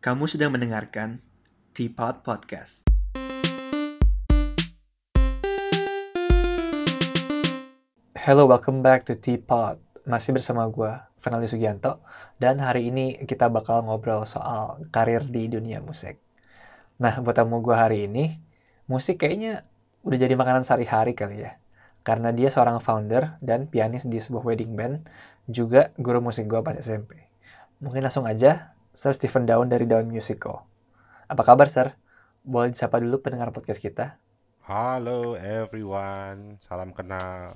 Kamu sedang mendengarkan Teapot Podcast. Hello, welcome back to Teapot. Masih bersama gue, Fernaldi Sugianto. Dan hari ini kita bakal ngobrol soal karir di dunia musik. Nah, buat tamu gue hari ini, musik kayaknya udah jadi makanan sehari-hari kali ya. Karena dia seorang founder dan pianis di sebuah wedding band, juga guru musik gue pas SMP. Mungkin langsung aja, Sir Stephen Daun dari Daun Musical. Apa kabar, Sir? Boleh disapa dulu pendengar podcast kita? Halo everyone, salam kenal.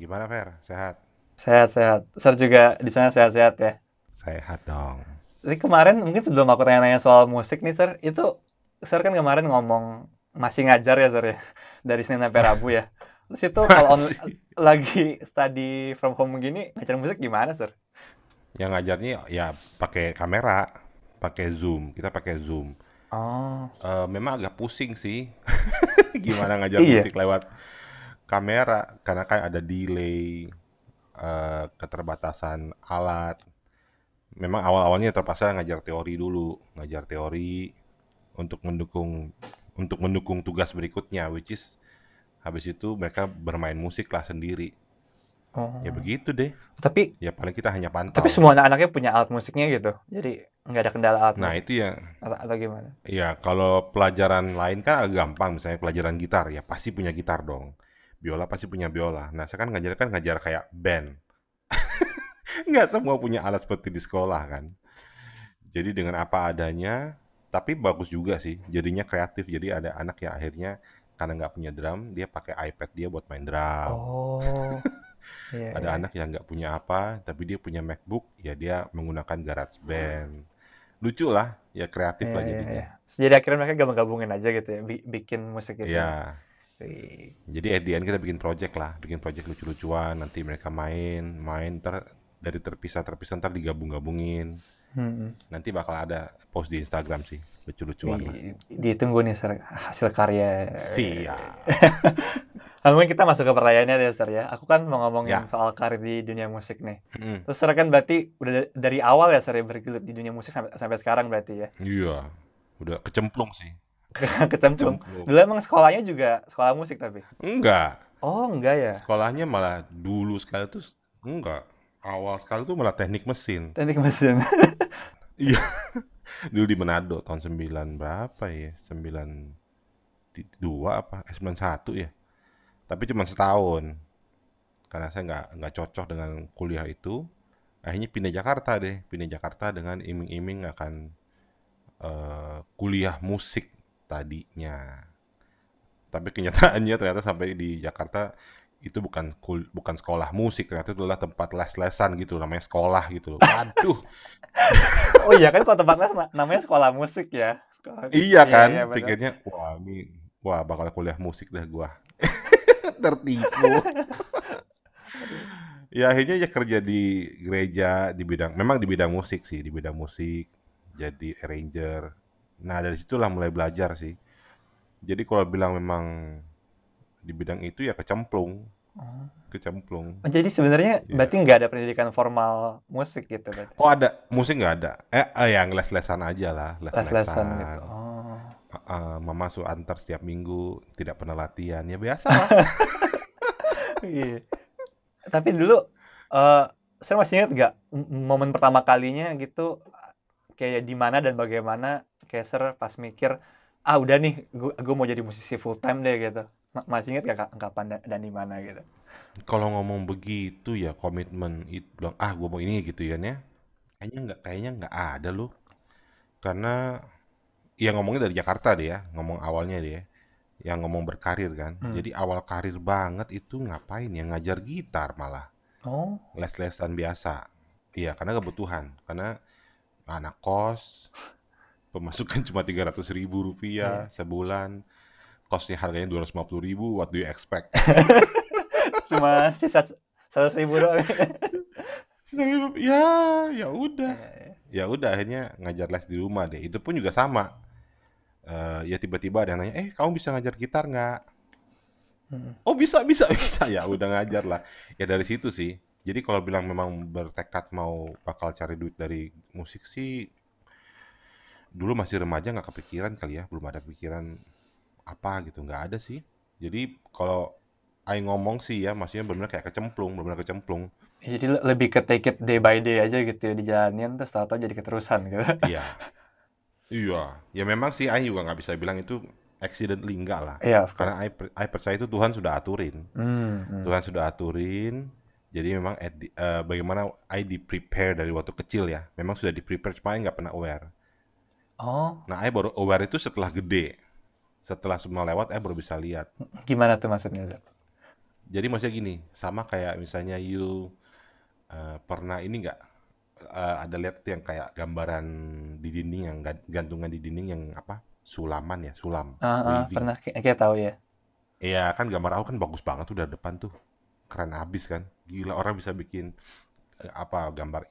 Gimana Fer? Sehat? Sehat-sehat. Sir juga di sana sehat-sehat ya? Sehat dong. Jadi kemarin mungkin sebelum aku tanya-tanya soal musik nih, Sir, itu Sir kan kemarin ngomong masih ngajar ya, Sir ya? Dari Senin sampai Rabu ya? Terus itu kalau on- lagi study from home gini, ngajar musik gimana, Sir? Yang ngajarnya ya pakai kamera, pakai Zoom. Kita pakai Zoom. Oh, Eh, memang agak pusing sih. Gimana ngajar Iya. musik lewat kamera karena kan ada delay, eh, keterbatasan alat. Memang awal-awalnya terpaksa ngajar teori dulu, ngajar teori untuk mendukung untuk mendukung tugas berikutnya, which is habis itu mereka bermain musik lah sendiri. Oh. Ya begitu deh. Tapi Ya paling kita hanya pantau. tapi semua anak-anaknya punya alat musiknya gitu. Jadi nggak ada kendala alat Nah musik itu ya, atau, atau gimana? ya kalau pelajaran lain kan agak gampang, misalnya pelajaran gitar, ya pasti punya gitar dong. Biola pasti punya biola. Nah saya kan ngajar kan ngajar kayak band. Nggak semua punya alat seperti di sekolah kan. Jadi dengan apa adanya, tapi bagus juga sih. Jadinya kreatif. Jadi ada anak yang akhirnya karena nggak punya drum, dia pakai iPad dia buat main drum. Oh. Iya, Ada iya. anak yang nggak punya apa, tapi dia punya MacBook, ya dia menggunakan GarageBand. Lucu lah, ya kreatif Iya, lah iya, jadinya. iya. Jadi akhirnya mereka gabung-gabungin aja gitu ya, bi- bikin musik gitu. Iya, Wih. jadi at the end kita bikin project lah, bikin project lucu-lucuan, nanti mereka main, main, ntar dari terpisah-terpisah ntar digabung-gabungin. Hmm. Nanti bakal ada post di Instagram sih, lucu-lucuan lah. Ditunggu nih hasil karya. Siap. Mungkin kita masuk ke pertanyaannya deh Sir ya. Aku kan mau ngomongin Ya. soal karir di dunia musik nih. Mm, Terus Sir kan berarti udah da- dari awal ya Sir ya bergelut di dunia musik sampai, sampai sekarang berarti ya. Iya, udah kecemplung sih. Kecemplung. Kecemplung. Dulu emang sekolahnya juga sekolah musik tapi. Enggak, Oh enggak ya. sekolahnya malah dulu sekali tuh enggak. Awal sekali tuh malah teknik mesin. Teknik mesin. Iya. Dulu di Manado tahun 9 berapa ya? 92 apa? Eh 91 ya. Tapi cuma setahun. Karena saya nggak nggak cocok dengan kuliah itu. Akhirnya pindah Jakarta deh. Pindah Jakarta dengan iming-iming akan eh, kuliah musik tadinya. Tapi kenyataannya ternyata sampai di Jakarta itu bukan kul- bukan sekolah musik, ternyata itu adalah tempat les-lesan gitu, namanya sekolah gitu loh. Waduh, oh iya kan kalau tempat les na- namanya sekolah musik ya. Kalau- Iya kan, iya, pikirnya wah ini wah bakal kuliah musik dah gua. Tertipu. ya akhirnya ya kerja di gereja di bidang memang di bidang musik sih, di bidang musik jadi arranger. Nah, dari situlah mulai belajar sih. Jadi kalau bilang memang di bidang itu ya kecemplung, Oh. kecemplung. Oh, Jadi sebenarnya Iya. berarti nggak ada pendidikan formal musik gitu berarti. Oh ada musik nggak ada? Eh, eh yang les-lesan aja lah, Les-lesan gitu. Oh. Uh, mama suruh antar setiap minggu, tidak pernah latihan. Ya biasa lah. Iya. Tapi dulu eh saya masih ingat nggak momen pertama kalinya gitu kayak di mana dan bagaimana Sir pas mikir ah udah nih gue mau jadi musisi full time deh gitu. Ma- masih ingat gak ka- kapan da- dan di mana gitu? Kalau ngomong begitu ya komitmen itu bilang ah gue mau ini gitu ya ya. Kayaknya nggak kayaknya nggak ada loh. Karena ya ngomongnya dari Jakarta deh ya, ngomong awalnya deh ya. Yang ngomong berkarir kan. Hmm. Jadi awal karir banget itu ngapain ya ngajar gitar malah. Oh, Les-lesan biasa. Iya, karena kebutuhan. Karena anak kos, pemasukan cuma 300 ribu rupiah sebulan. Kosnya harganya 250 ribu, what do you expect? cuma sisa seratus ribu doang. Ya, ya udah. Iya, Ya udah akhirnya ngajar les di rumah deh. Itu pun juga sama. Eh, ya tiba-tiba ada yang nanya, eh kamu bisa ngajar gitar nggak? Hmm. Oh bisa, bisa, bisa. Ya udah ngajar lah. Ya dari situ sih. Jadi kalau bilang memang bertekad mau bakal cari duit dari musik sih, dulu masih remaja nggak kepikiran kali ya, belum ada pikiran apa gitu, nggak ada sih. Jadi kalau Aing ngomong sih ya, maksudnya benar kayak kecemplung, benar kecemplung. Ya, jadi le- lebih ke take it day by day aja gitu ya dijalanin terus tahu-tahu jadi keterusan gitu. Iya, iya. Ya memang sih Aing juga nggak bisa bilang itu accidentally enggak lah. Iya. Karena Aing, per- Aing percaya itu Tuhan sudah aturin. Hmm, hmm. Tuhan sudah aturin. Jadi memang at the- eh, bagaimana I di prepare dari waktu kecil ya. Memang sudah di prepare, cuma nggak pernah aware. Oh, Nah, Aing baru aware itu setelah gede. Setelah semua lewat, Aing baru bisa lihat. gimana tuh maksudnya? Jadi maksudnya gini, sama kayak misalnya you eh, pernah ini nggak eh, ada lihat yang kayak gambaran di dinding yang gan- gantungan di dinding yang apa sulaman ya sulam ah, weaving. pernah kayak, kayak tahu ya. Iya kan gambar aku kan bagus banget tuh dari depan tuh keren abis kan gila orang bisa bikin eh, apa gambar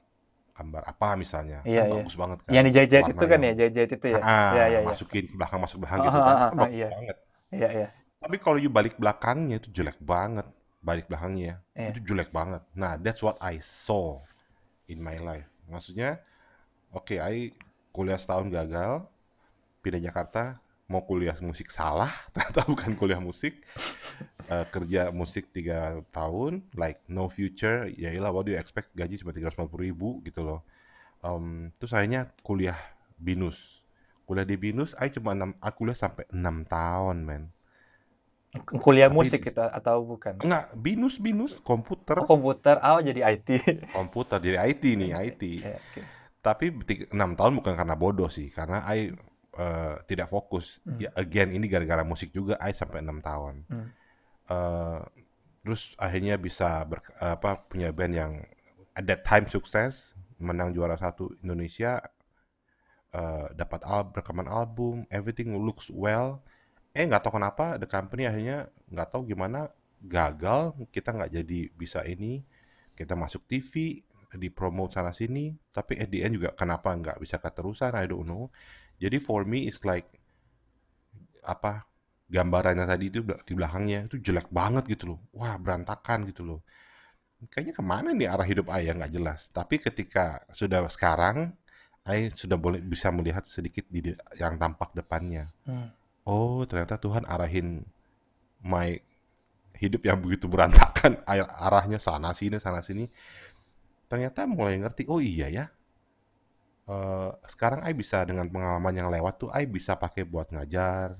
gambar apa misalnya Iya, kan iya. bagus banget kan Yang dijahit-jahit itu kan ya, jahit-jahit itu ya. ah, Iya, iya, iya. masukin ke belakang masuk belakang Ah, gitu kan ah, kan bagus iya. banget Iya, iya. Tapi kalau you balik belakangnya itu jelek banget. Balik belakangnya Iya. itu jelek banget. Nah, that's what I saw in my life. Maksudnya, oke, I kuliah setahun gagal, pindah Jakarta, mau kuliah musik salah, ternyata bukan kuliah musik. Eh, kerja musik tiga tahun, like no future, ya iyalah what do you expect, gaji cuma 350 ribu gitu loh. Em, terus akhirnya kuliah binus. Kuliah di binus, I cuma 6, aku kuliah sampai 6 tahun, men. Kuliah musik gitu atau bukan? Enggak, binus binus komputer, Oh, komputer, oh jadi IT. komputer dari IT nih IT. Iya, oke. Tapi enam tahun bukan karena bodoh sih, karena I eh, tidak fokus. Hmm. Ya again ini gara-gara musik juga I sampai enam tahun. Hmm. Eh, terus akhirnya bisa ber, apa punya band yang at that time sukses, menang juara satu Indonesia, eh, dapat al rekaman album, everything looks well. Eh nggak tahu kenapa the company akhirnya nggak tahu gimana gagal, kita nggak jadi bisa ini, kita masuk TV, dipromote sana sini, tapi at the end juga kenapa nggak bisa keterusan, I don't know. Jadi for me it's like apa gambarannya tadi itu di belakangnya itu jelek banget gitu loh, wah berantakan gitu loh. Kayaknya ke mana nih arah hidup ayah nggak jelas. Tapi ketika sudah sekarang, Ayah sudah boleh bisa melihat sedikit di yang tampak depannya. Hmm. Oh, ternyata Tuhan arahin my hidup yang begitu berantakan, arahnya sana sini sana sini. Ternyata mulai ngerti, oh iya ya. eh, sekarang I bisa dengan pengalaman yang lewat tuh, I bisa pakai buat ngajar,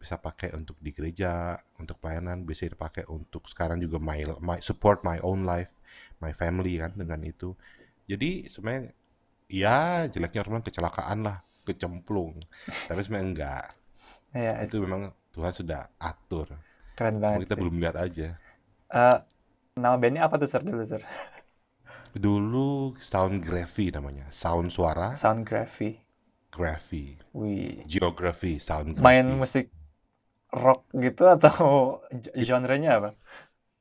bisa pakai untuk di gereja, untuk pelayanan, bisa dipakai untuk sekarang juga my, my support my own life, my family kan dengan itu. Jadi sebenarnya ya jeleknya bilang kecelakaan lah, kecemplung. Tapi sebenarnya enggak. Iya, Itu memang Tuhan sudah atur. keren Cuma banget kita sih. belum lihat aja. Eh, nama bandnya apa tuh, Sir, dulu, Sir? Dulu Sound Graphy namanya, sound suara, Soundgraphy. graphy, Wih. geography, sound Main musik rock gitu atau genrenya apa?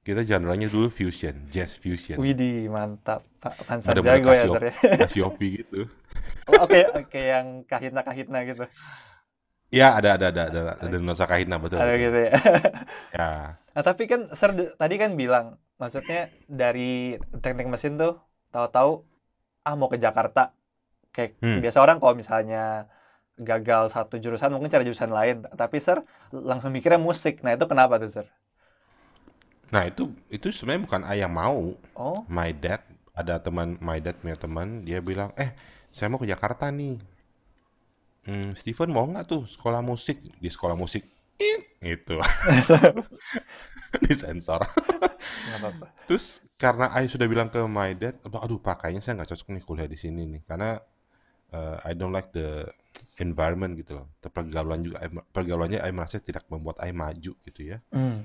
Kita genre-nya dulu fusion, jazz fusion. Widih, mantap. Pak Pansan Ada jago ya, Sir ya. Cassiope gitu. Oh, Oke, oke yang kahitna-kahitna gitu. Ya, ada ada ada ada ada nuansa kahitna betul. Ada betul. gitu ya. Ya, Nah, tapi kan Sir d- tadi kan bilang, maksudnya dari teknik mesin tuh tahu-tahu ah mau ke Jakarta. Kayak Hmm. biasa orang kalau misalnya gagal satu jurusan mungkin cari jurusan lain. Tapi Sir langsung mikirnya musik. Nah, itu kenapa tuh, Sir? Nah, itu itu sebenarnya bukan ayah mau. Oh, My dad ada teman my dad punya teman, dia bilang, "Eh, saya mau ke Jakarta nih. Hmm, Steven mau nggak tuh sekolah musik di sekolah musik?" Itu disensor. Terus karena I sudah bilang ke my dad, aduh pak kayaknya saya nggak cocok nih kuliah di sini nih, karena uh, I don't like the environment gitu loh. Pergaulan juga, I- pergaulannya I merasa tidak membuat I maju gitu ya. Hmm.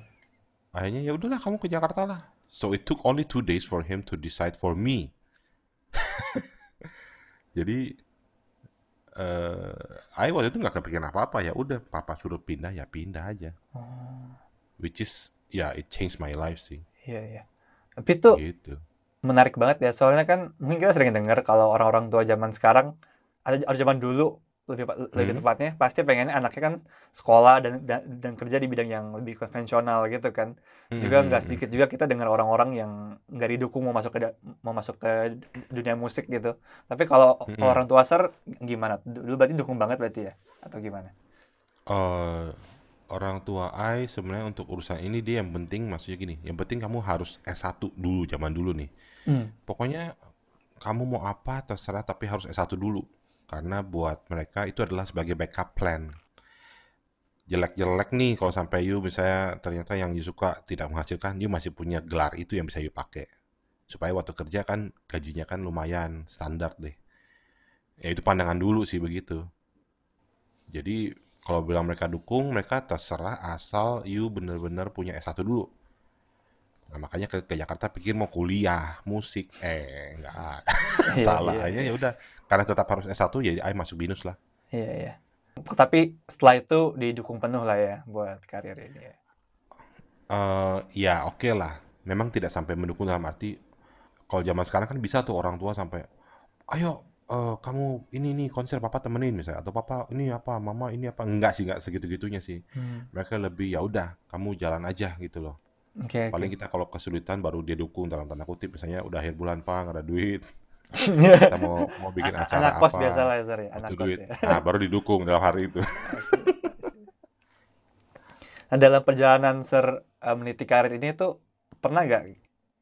Akhirnya ya udahlah kamu ke Jakarta lah. So it took only two days for him to decide for me. Jadi eh I waktu itu nggak kepikiran apa-apa ya udah papa suruh pindah ya pindah aja. Oh, Which is ya it changed my life sih iya, iya. Tapi itu gitu. menarik banget ya. Soalnya kan mungkin kita sering dengar kalau orang-orang tua zaman sekarang, ada zaman dulu lebih pa- lebih Hmm. tepatnya pasti pengennya anaknya kan sekolah dan, dan dan kerja di bidang yang lebih konvensional gitu kan. Juga Hmm, nggak hmm, sedikit juga kita dengar orang-orang yang nggak didukung mau masuk ke mau masuk ke dunia musik gitu. Tapi kalau hmm. orang tua ser gimana? Dulu berarti dukung banget berarti ya atau gimana? Eh, orang tua I sebenarnya untuk urusan ini dia yang penting maksudnya gini, yang penting kamu harus S1 dulu zaman dulu nih. Hmm. Pokoknya kamu mau apa terserah tapi harus S1 dulu. Karena buat mereka itu adalah sebagai backup plan. Jelek-jelek nih kalau sampai you misalnya ternyata yang you suka tidak menghasilkan, you masih punya gelar itu yang bisa you pakai. Supaya waktu kerja kan gajinya kan lumayan standar deh. Ya itu pandangan dulu sih begitu. Jadi kalau bilang mereka dukung, mereka terserah asal you bener-bener punya S1 dulu. Nah, makanya ke, ke Jakarta pikir mau kuliah musik, eh enggak Iya, salah iya, iya. ya udah karena tetap harus S1 jadi I masuk binus lah. Iya, iya. Tapi setelah itu didukung penuh lah ya buat karir ini ya. Eh ya oke lah. Memang tidak sampai mendukung dalam arti kalau zaman sekarang kan bisa tuh orang tua sampai ayo eh, kamu ini nih konser papa temenin misalnya atau papa ini apa mama ini apa enggak sih enggak segitu-gitunya sih. Hmm. Mereka lebih ya udah kamu jalan aja gitu loh. Oke. Paling kita kalau kesulitan baru dia dukung dalam tanda kutip misalnya udah akhir bulan pak nggak ada duit kita mau mau bikin A- acara Anak kos apa biasa lah ya, ya. Anak kos duit ya. nah baru didukung dalam hari itu Nah, dalam perjalanan Ser eh, meniti karir ini tuh pernah nggak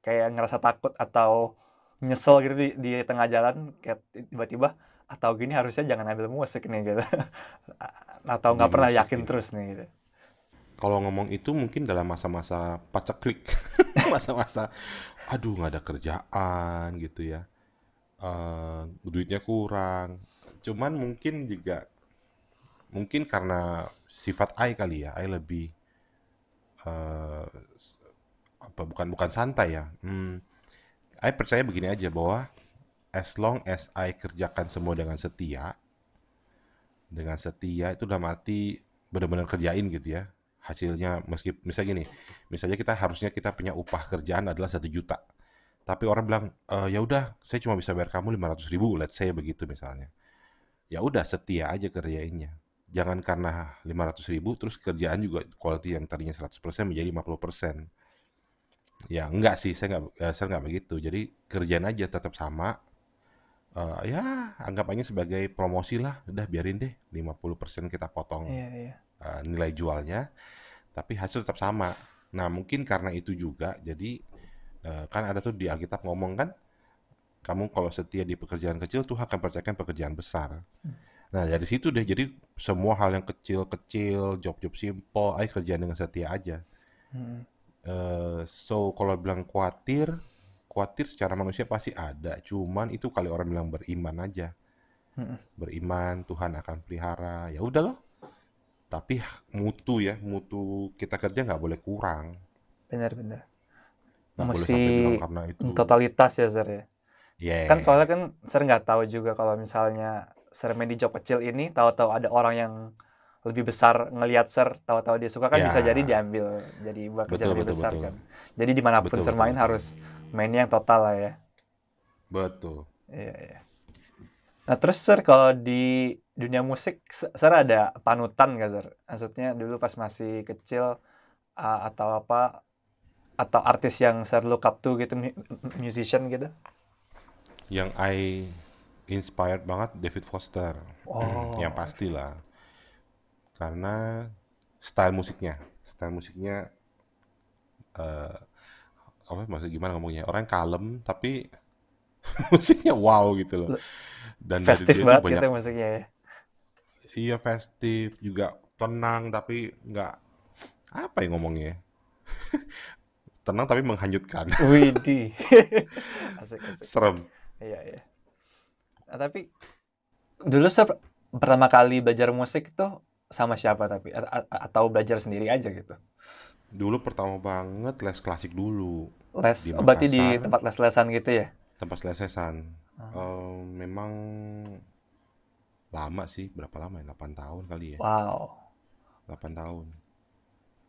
kayak ngerasa takut atau nyesel gitu di, di tengah jalan kayak tiba-tiba atau gini harusnya jangan ambil musik nih gitu atau nggak pernah yakin ya. terus nih gitu. Kalau ngomong itu mungkin dalam masa-masa paceklik. Masa-masa aduh nggak ada kerjaan gitu ya. Eh, duitnya kurang. Cuman mungkin juga mungkin karena sifat I kali ya I lebih s- apa bukan bukan santai ya. Hmm, I percaya begini aja bahwa as long as I kerjakan semua dengan setia dengan setia itu dalam arti benar-benar kerjain gitu ya hasilnya meski misalnya gini misalnya kita harusnya kita punya upah kerjaan adalah satu juta tapi orang bilang "Eh, ya udah saya cuma bisa bayar kamu 500 ribu let's say begitu misalnya. Ya udah setia aja kerjainnya. Jangan karena 500 ribu terus kerjaan juga quality yang tadinya 100% menjadi 50% ya enggak sih saya nggak eh, saya nggak begitu. Jadi kerjaan aja tetap sama. Eh, ya anggap aja sebagai promosi lah. Udah biarin deh 50% kita potong Iya, iya. uh, nilai jualnya, tapi hasil tetap sama. Nah, mungkin karena itu juga, jadi uh, kan ada tuh di Alkitab ngomong kan, kamu kalau setia di pekerjaan kecil, Tuhan akan percayakan pekerjaan besar. Nah, dari situ deh, jadi semua hal yang kecil-kecil, job-job simple, ayo kerjaan dengan setia aja. Hmm. Eh, so, kalau bilang khawatir, khawatir secara manusia pasti ada, cuman itu kali orang bilang beriman aja. Hmm. Beriman, Tuhan akan pelihara, ya udah loh. Tapi mutu ya, mutu kita kerja nggak boleh kurang. Benar-benar. Mesti karena itu. totalitas ya Zer ya. Yeah. Kan soalnya kan Ser nggak tahu juga kalau misalnya Ser main di job kecil ini tahu-tahu ada orang yang lebih besar ngelihat Ser, tahu-tahu dia suka kan bisa Ya. jadi diambil jadi buat kerja Betul, lebih betul, besar betul. kan. Jadi di mana pun Betul, Ser betul, main betul. harus mainnya yang total lah ya. Betul. Iya, iya. Nah, terus Ser kalau di dunia musik Se- Ser ada panutan nggak Ser? Maksudnya dulu pas masih kecil uh, atau apa atau artis yang Ser look up to gitu mu- musician gitu? Yang I inspired banget David Foster. Oh. Yang pastilah. Karena style musiknya, style musiknya eh apa maksud gimana ngomongnya? Orang yang kalem tapi musiknya wow gitu loh. Dan Festif banget banyak gitu musiknya ya. Iya festif juga tenang tapi nggak apa ya ngomongnya? tenang tapi menghanyutkan. Widih. asik, asik. Serem. Iya, iya. Nah, tapi dulu Ser pertama kali belajar musik tuh sama siapa tapi A- atau belajar sendiri aja gitu. Dulu pertama banget les klasik dulu. Les, Di oh, berarti di tempat les-lesan gitu ya? tempat lesesan. Ah. Eh, memang lama sih, berapa lama ya? 8 tahun kali ya. Wow. 8 tahun.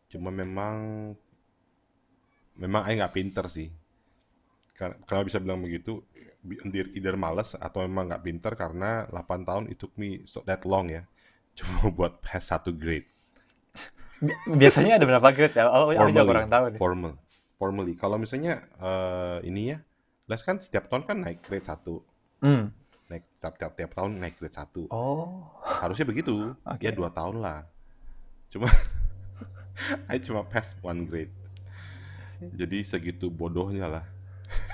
Cuma memang memang Aing nggak pinter sih. Kenapa bisa bilang begitu? Either, males atau memang nggak pinter karena 8 tahun it took me so that long ya. Cuma buat pass satu grade. Bi- Biasanya ada berapa grade ya? Oh, aku juga Formally, kurang tahu nih. formal, formally. Kalau misalnya eh, ini ya, les kan setiap tahun kan naik grade satu, Hmm. Naik setiap tiap, tiap tahun naik grade satu. Oh, Harusnya begitu, oke. ya dua tahun lah. Cuma, I cuma pass one grade. Jadi segitu bodohnya lah.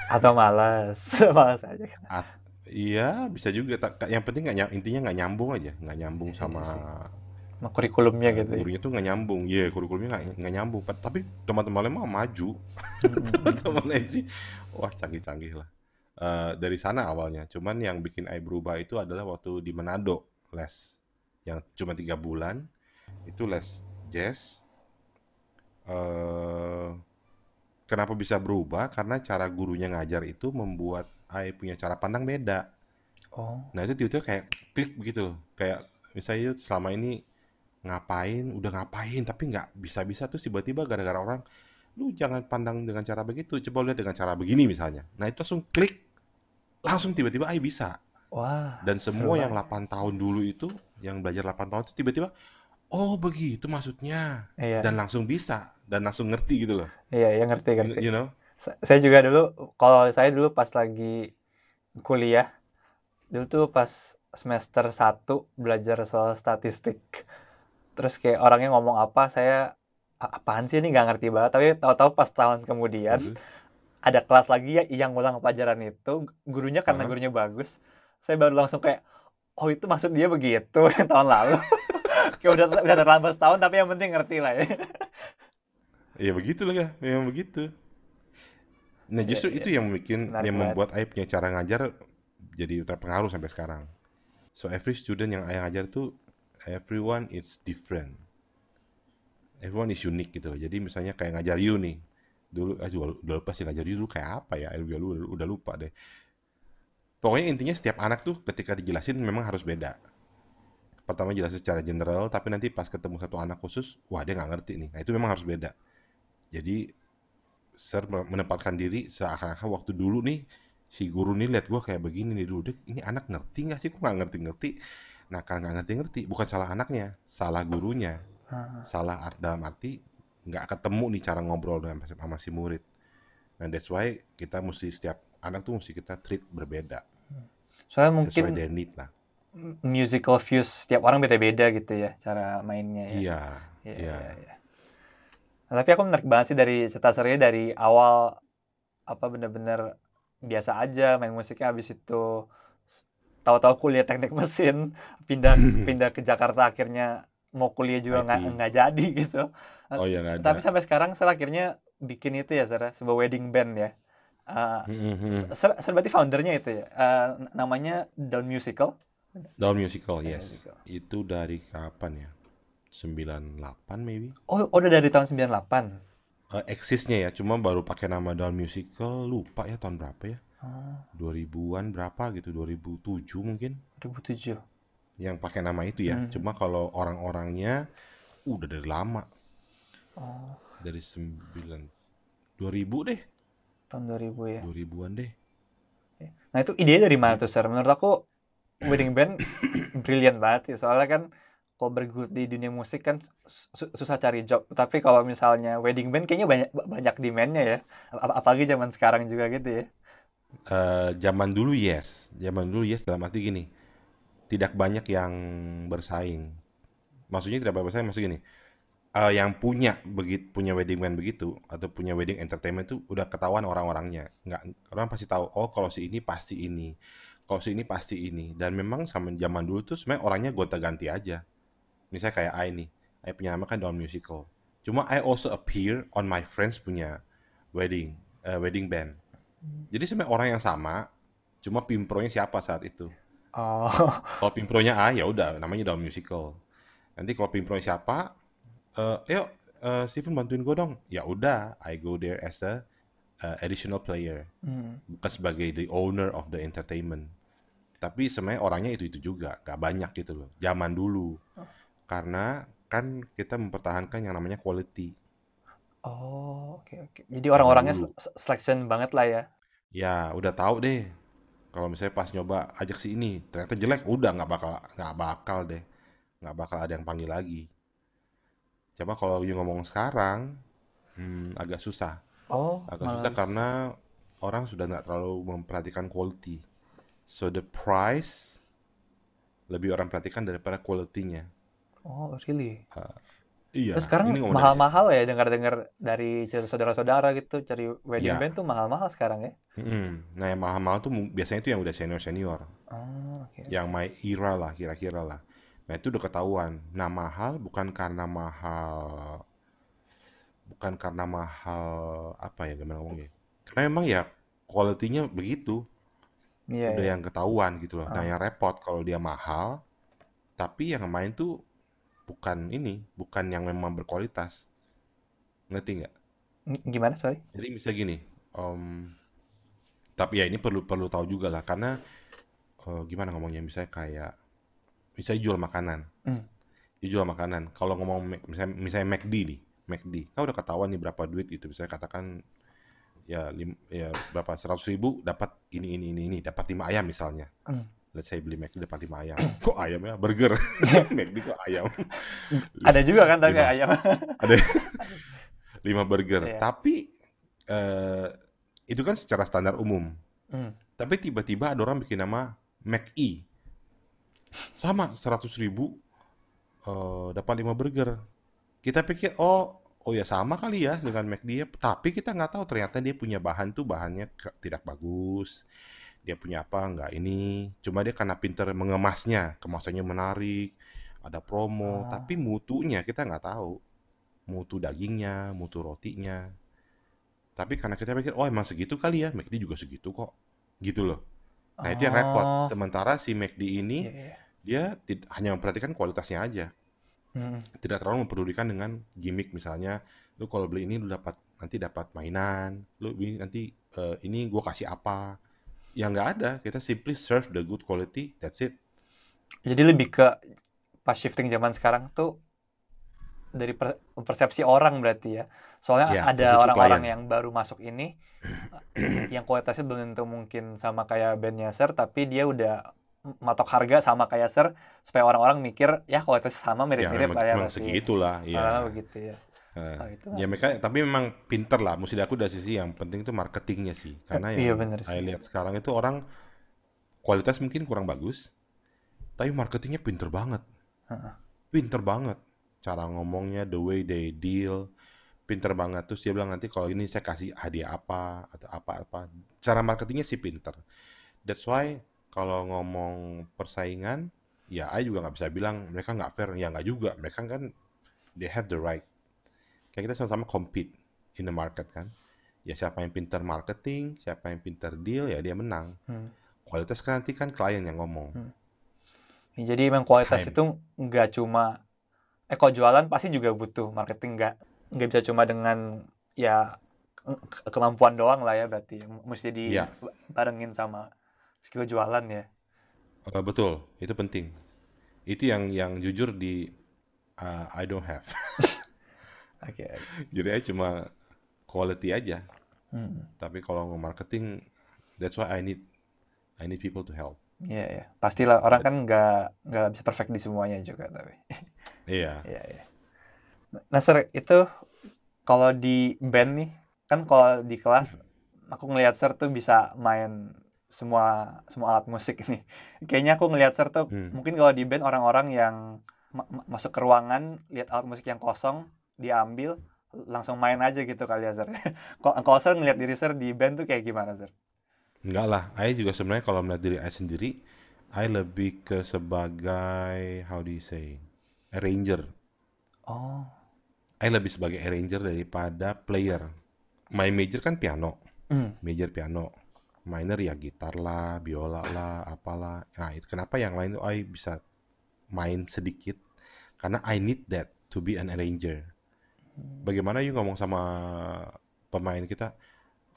Atau malas, malas aja. At- iya bisa juga. Tak- Yang penting nggak intinya nggak nyambung aja, nggak nyambung Iya sama. Sama kurikulumnya gitu ya. gurunya tuh nggak nyambung. Iya kurikulumnya nggak nyambung. Tapi teman-teman lain mah maju. Mm-mm. Teman-teman lain sih, wah canggih-canggih lah. Eh, dari sana awalnya. Cuman yang bikin I berubah itu adalah waktu di Manado les, yang cuma tiga bulan. Itu les jazz. eh kenapa bisa berubah? Karena cara gurunya ngajar itu membuat I punya cara pandang beda. Oh, Nah itu tiba-tiba kayak klik begitu loh. Kayak misalnya selama ini ngapain, udah ngapain, tapi nggak bisa-bisa tuh tiba-tiba gara-gara orang, lu jangan pandang dengan cara begitu, coba lihat dengan cara begini misalnya. Nah itu langsung klik, langsung tiba-tiba I bisa. wah, Dan semua yang banget. 8 tahun dulu itu, yang belajar 8 tahun itu tiba-tiba, oh begitu maksudnya. Iya, Dan langsung bisa, dan langsung ngerti gitu loh. iya, ya ngerti, ngerti. you know? Sa- Saya juga dulu, kalau saya dulu pas lagi kuliah, dulu tuh pas semester 1 belajar soal statistik. Terus kayak orangnya ngomong apa, saya "A- apaan sih ini nggak ngerti banget. Tapi tahu-tahu pas tahun kemudian Terus, ada kelas lagi ya yang ngulang pelajaran itu, gurunya karena Hah? gurunya bagus, saya baru langsung kayak, oh itu maksud dia begitu yang tahun lalu. Kayak udah udah terlambat setahun tapi yang penting ngerti lah ya. Ya begitu lah ya, memang begitu. Nah Iya, justru iya. itu yang bikin Menarik yang banget. membuat Ayah punya cara ngajar jadi terpengaruh sampai sekarang. So every student yang Ayah ngajar tuh everyone is different. Everyone is unique gitu. Jadi misalnya kayak ngajar you nih. Dulu ah juga udah lupa sih ngajar dulu kayak apa ya? Juga udah, udah lupa deh. Pokoknya intinya setiap anak tuh ketika dijelasin memang harus beda. Pertama jelasin secara general, tapi nanti pas ketemu satu anak khusus, wah dia nggak ngerti nih. Nah itu memang harus beda. Jadi Sir menempatkan diri seakan-akan waktu dulu nih si guru nih lihat gua kayak begini nih dulu Dek, ini anak ngerti nggak sih kok nggak ngerti-ngerti nah karena nggak ngerti-ngerti bukan salah anaknya salah gurunya Ah, salah dalam arti nggak ketemu nih cara ngobrol dengan sama si murid nah that's why kita mesti setiap anak tuh mesti kita treat berbeda Soalnya sesuai mungkin their need lah musical views setiap orang beda-beda gitu ya cara mainnya ya. iya Iya, iya iya, iya. Nah, tapi aku menarik banget sih dari cerita serinya dari awal apa bener-bener biasa aja main musiknya habis itu tahu-tahu kuliah teknik mesin pindah pindah ke Jakarta akhirnya mau kuliah juga nggak nggak jadi gitu. oh ya nggak Tapi sampai sekarang Sarah akhirnya bikin itu ya Sarah sebuah wedding band ya. Uh, Mhm. Sarah Sarah berarti foundernya itu ya. Uh, namanya Down Musical. Down musical Down yes Musical. itu dari kapan ya 98 maybe Oh, oh, udah dari tahun 98. Eh, eksisnya ya, cuma baru pakai nama Down Musical, lupa ya tahun berapa ya? Oh, 2000-an berapa gitu, 2007 mungkin2007. Yang pakai nama itu ya. Hmm. Cuma kalau orang-orangnya udah dari lama, Oh, dari 9 2000 deh, tahun 2000 ya. 2000-an deh. Nah itu idenya dari mana tuh, Sir? Menurut aku wedding band brilian banget ya. Soalnya kan kalau bergelut di dunia musik kan su- susah cari job. Tapi kalau misalnya wedding band kayaknya banyak banyak demand-nya ya. Ap- apalagi zaman sekarang juga gitu ya. Eh, zaman dulu yes, zaman dulu yes dalam arti gini, tidak banyak yang bersaing. Maksudnya tidak banyak bersaing, maksud gini, eh, yang punya begitu punya wedding band begitu atau punya wedding entertainment itu udah ketahuan orang-orangnya. Nggak, orang pasti tahu. Oh kalau si ini pasti ini, kalau si ini pasti ini. Dan memang sama zaman dulu tuh sebenarnya orangnya gonta-ganti aja. Misalnya kayak I nih, I punya nama kan Down Musical. Cuma I also appear on my friends punya wedding, eh, wedding band. Jadi sebenarnya orang yang sama, cuma pimpronya siapa saat itu. Oh, Kalau pimpronya A ya udah namanya Down Musical. Nanti kalau pimpronya siapa, eh yuk eh, Steven bantuin gue dong. Ya udah, I go there as a eh, additional player, hmm. bukan sebagai the owner of the entertainment. Tapi sebenarnya orangnya itu itu juga, gak banyak gitu loh. Zaman dulu, karena kan kita mempertahankan yang namanya quality. Oh, oke oke. Jadi orang-orangnya selection banget lah ya. ya udah tahu deh kalau misalnya pas nyoba ajak si ini ternyata jelek udah nggak bakal nggak bakal deh. Nggak bakal ada yang panggil lagi. Coba kalau you ngomong sekarang hmm, agak susah. Oh, agak malah susah karena orang sudah nggak terlalu memperhatikan quality. So the price lebih orang perhatikan daripada quality-nya. Oh really. Iya Terus sekarang mahal-mahal ya dengar-dengar dari cerita saudara-saudara gitu cari wedding ya band tuh mahal-mahal sekarang ya. mm nah yang mahal-mahal tuh biasanya itu yang udah senior-senior Oh, oke. yang my era lah kira-kira lah nah itu udah ketahuan nah mahal bukan karena mahal bukan karena mahal apa ya gimana ngomongnya karena memang ya quality-nya begitu Iya, udah iya. yang ketahuan gitu loh nah Ah. yang repot kalau dia mahal tapi yang main tuh bukan ini bukan yang memang berkualitas. Ngerti nggak? Gimana, sorry? jadi bisa gini em, tapi ya ini perlu perlu tahu juga lah karena eh, gimana ngomongnya misalnya kayak misalnya jual makanan. Dia jual makanan kalau ngomong misalnya misalnya McD nih McD kan udah ketahuan nih berapa duit gitu misalnya katakan ya lim, ya berapa seratus ribu dapat ini ini ini ini dapat lima ayam misalnya. Hmm. Let's say beli McD dapat lima ayam. Kok ayamnya burger. McD kok ayam? Ada juga kan tapi ayam. ada. Lima burger. Iya. tapi eh, itu kan secara standar umum. Hmm. tapi tiba-tiba ada orang bikin nama McE sama seratus ribu eh, dapat lima burger. Kita pikir oh oh ya sama kali ya dengan McD ya. tapi kita nggak tahu ternyata dia punya bahan tuh bahannya tidak bagus dia punya apa nggak ini. Cuma dia karena pinter mengemasnya kemasannya menarik ada promo. Oh. tapi mutunya kita nggak tahu. Mutu dagingnya mutu rotinya. Tapi karena kita pikir oh emang segitu kali ya? McD juga segitu kok. Gitu loh. Nah itu yang repot. Oh, sementara si McD ini iya, iya. dia tid- hanya memperhatikan kualitasnya aja. Hmm. tidak terlalu mempedulikan dengan gimmick. Misalnya lu kalau beli ini lu dapat nanti dapat mainan. Lu nanti eh, ini gua kasih apa yang nggak ada kita simply serve the good quality that's it Jadi lebih ke pas shifting zaman sekarang tuh dari per- persepsi orang berarti ya. Soalnya ya ada orang-orang yang baru masuk ini yang kualitasnya belum tentu mungkin sama kayak bandnya Ser, tapi dia udah matok harga sama kayak Ser supaya orang-orang mikir ya kualitasnya sama ya mirip-mirip ya berarti. segitulah Ah, ya begitu ya. Oh, itu ya mereka tapi memang pinter lah. Mesti aku dari sisi yang penting itu marketingnya sih. Karena yang bener saya lihat sekarang itu orang kualitas mungkin kurang bagus tapi marketingnya pinter banget. Heeh. pinter banget cara ngomongnya the way they deal. Pinter banget. Terus dia bilang nanti kalau ini saya kasih hadiah apa atau apa-apa. Cara marketingnya sih pinter. That's why kalau ngomong persaingan ya I juga nggak bisa bilang mereka nggak fair. Ya nggak juga. Mereka kan they have the right kayak kita sama-sama compete in the market kan? Ya siapa yang pinter marketing siapa yang pinter deal ya dia menang. Hmm. kualitas kan nanti kan klien yang ngomong. Hmm. Ya, Jadi emang kualitas time. itu nggak cuma eh kalau jualan pasti juga butuh marketing nggak nggak bisa cuma dengan ya ke- kemampuan doang lah ya berarti. Mesti ya. dibarengin sama skill jualan ya. eh, betul. Itu penting. Itu yang yang jujur di uh, I don't have Oke. oke. jadi I cuma quality aja Hmm. tapi kalau marketing that's why I need I need people to help Iya ya. Pastilah orang kan nggak nggak bisa perfect di semuanya juga tapi. iya Iya ya. Nah, Ser, itu kalau di band nih kan kalau di kelas aku ngelihat Ser tuh bisa main semua semua alat musik nih. Kayaknya aku ngelihat Ser tuh Hmm. mungkin kalau di band orang-orang yang ma- ma- masuk ke ruangan lihat alat musik yang kosong diambil langsung main aja gitu kali ya Ser. Kalau Ser ngelihat diri Ser di band tuh kayak gimana Ser? enggak lah I juga sebenarnya kalau melihat diri I sendiri I lebih ke sebagai how do you say arranger Oh. I lebih sebagai arranger daripada player my major kan piano Hmm. major piano minor ya gitar lah biola lah apalah nah itu kenapa yang lain tuh I bisa main sedikit karena I need that to be an arranger bagaimana you ngomong sama pemain kita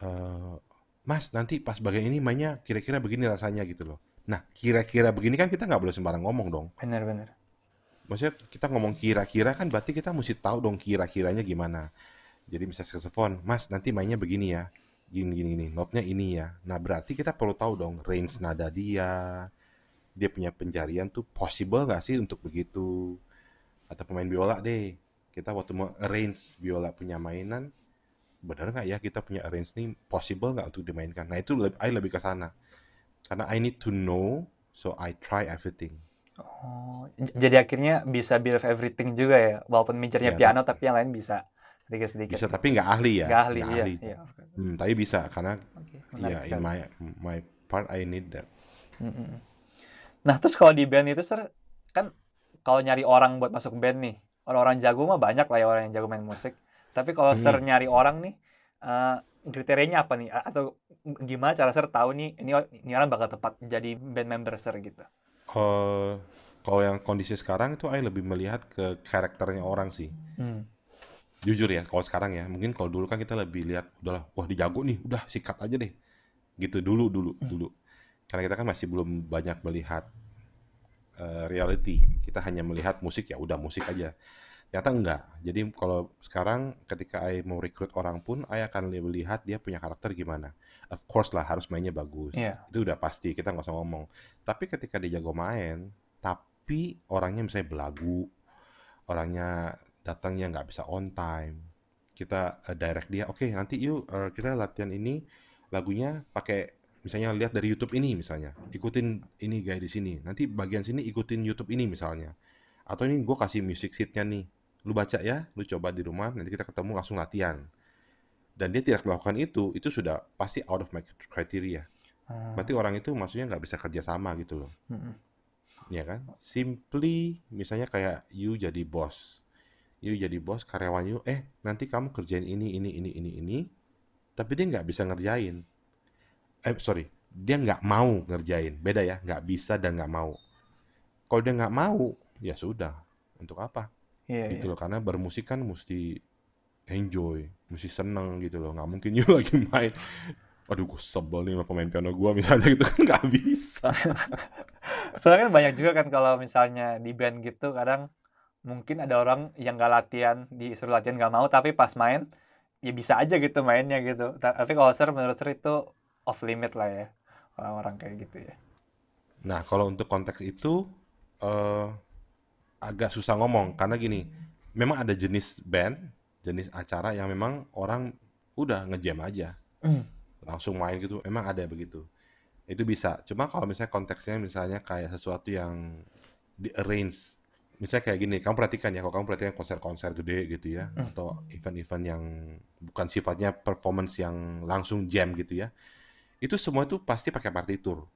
"Eh, Mas nanti pas bagian ini mainnya kira-kira begini rasanya gitu loh. Nah kira-kira begini kan kita nggak boleh sembarang ngomong dong. Bener-bener. maksudnya kita ngomong kira-kira kan berarti kita mesti tahu dong kira-kiranya gimana. Jadi misalnya saxophone Mas nanti mainnya begini ya gini gini gini notnya ini ya. Nah berarti kita perlu tahu dong range nada dia dia punya pencarian tuh possible nggak sih untuk begitu? Atau pemain biola deh kita waktu mau arrange biola punya mainan benar nggak ya kita punya arrange nih possible nggak untuk dimainkan nah itu lebih I lebih ke sana karena I need to know so I try everything Oh, jadi akhirnya bisa bit of everything juga ya, walaupun majornya ya piano tapi yang lain bisa sedikit-sedikit. bisa tapi nggak ahli ya Nggak ahli, nggak iya, ahli iya. Hmm, tapi bisa karena menarik ya in sekali. my my part I need that. Nah, terus kalau di band itu, Sir, kan kalau nyari orang buat masuk band nih, orang-orang jago mah banyak lah ya orang yang jago main musik. Tapi kalau Hmm. nyari orang nih, eh, kriterianya apa nih? Atau gimana cara Sir tahu nih, ini ini orang bakal tepat jadi band member Sir gitu? Eh, kalau yang kondisi sekarang itu I lebih melihat ke karakternya orang sih Hmm. jujur ya kalau sekarang ya mungkin kalau dulu kan kita lebih lihat udahlah wah dijago nih udah sikat aja deh gitu dulu dulu dulu karena kita kan masih belum banyak melihat eh, reality. Kita hanya melihat musik ya udah musik aja. Ternyata enggak. Jadi kalau sekarang ketika I mau rekrut orang pun I akan lihat dia punya karakter gimana. Of course lah harus mainnya bagus. Iya. itu udah pasti kita nggak usah ngomong. Tapi ketika dia jago main tapi orangnya misalnya belagu orangnya datangnya nggak bisa on time kita eh, direct dia oke nanti yuk eh, kita latihan ini lagunya pakai misalnya lihat dari YouTube ini misalnya ikutin ini guys di sini nanti bagian sini ikutin YouTube ini misalnya. Atau ini gue kasih music sheetnya nih lu baca ya lu coba di rumah nanti kita ketemu langsung latihan. Dan dia tidak melakukan itu itu sudah pasti out of my criteria. Hmm. berarti orang itu maksudnya nggak bisa kerja sama gitu loh. Ya kan? Simply misalnya kayak you jadi bos. You jadi bos karyawan you eh nanti kamu kerjain ini ini ini ini ini tapi dia nggak bisa ngerjain eh sorry. Dia nggak mau ngerjain. Beda ya nggak bisa dan nggak mau. Kalau dia nggak mau ya sudah. Untuk apa? Iya, gitu iya. loh karena bermusik kan mesti enjoy mesti seneng gitu loh. Nggak mungkin you lagi main. Aduh gue sebel nih sama pemain piano gue misalnya gitu kan nggak bisa. Soalnya kan banyak juga kan kalau misalnya di band gitu kadang mungkin ada orang yang nggak latihan, disuruh latihan nggak mau, tapi pas main ya bisa aja gitu mainnya gitu. Ta- Tapi kalau Sir menurut Sir itu off limit lah ya orang-orang kayak gitu ya. Nah, kalau untuk konteks itu eh agak susah ngomong karena gini, memang ada jenis band, jenis acara yang memang orang udah ngejam aja, langsung main gitu, emang ada begitu. Itu bisa. Cuma kalau misalnya konteksnya misalnya kayak sesuatu yang di arrange, misalnya kayak gini, kamu perhatikan ya, kalau kamu perhatikan konser-konser gede gitu ya, atau event-event yang bukan sifatnya performance yang langsung jam gitu ya, itu semua itu pasti pakai partitur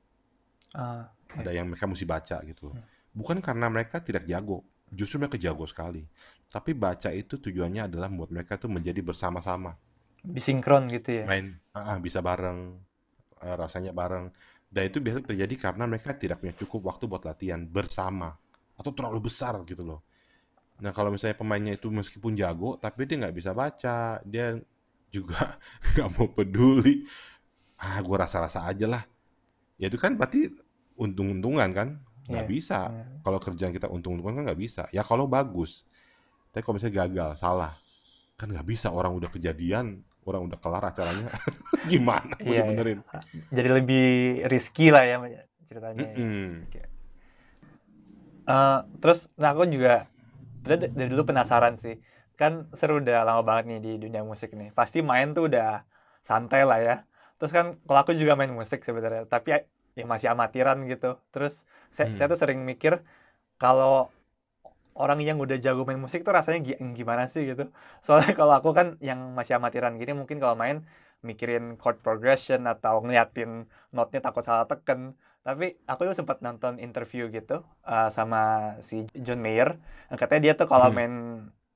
Ah, ada yang mereka mesti baca gitu loh. Bukan karena mereka tidak jago, justru mereka jago sekali. Tapi baca itu tujuannya adalah membuat mereka tuh menjadi bersama-sama, bisinkron gitu ya. main ah, ah, bisa bareng, eh, rasanya bareng. Dan itu biasa terjadi karena mereka tidak punya cukup waktu buat latihan bersama atau terlalu besar gitu loh. Nah kalau misalnya pemainnya itu meskipun jago, tapi dia nggak bisa baca, dia juga nggak mau peduli. Ah, gue rasa-rasa aja lah. Ya itu kan berarti untung-untungan kan? Nggak Iya, bisa. iya. Kalau kerjaan kita untung-untungan kan nggak bisa. Ya kalau bagus. Tapi kalau misalnya gagal, salah. Kan nggak bisa. Orang udah kejadian, orang udah kelar acaranya. Gimana mau Iya, iya. dibenerin? Jadi lebih risky lah ya ceritanya. ya. Mm-mm. Oke. Eh, terus nah aku juga dari, dari dulu penasaran sih kan seru udah lama banget nih di dunia musik nih pasti main tuh udah santai lah ya terus kan kalau aku juga main musik sebenarnya tapi ya, ya masih amatiran gitu terus saya, Hmm. saya tuh sering mikir kalau orang yang udah jago main musik tuh rasanya gi- gimana sih gitu soalnya kalau aku kan yang masih amatiran gini mungkin kalau main mikirin chord progression atau ngeliatin notnya takut salah teken tapi aku tuh sempat nonton interview gitu uh, sama si John Mayer. Katanya dia tuh kalau Hmm. main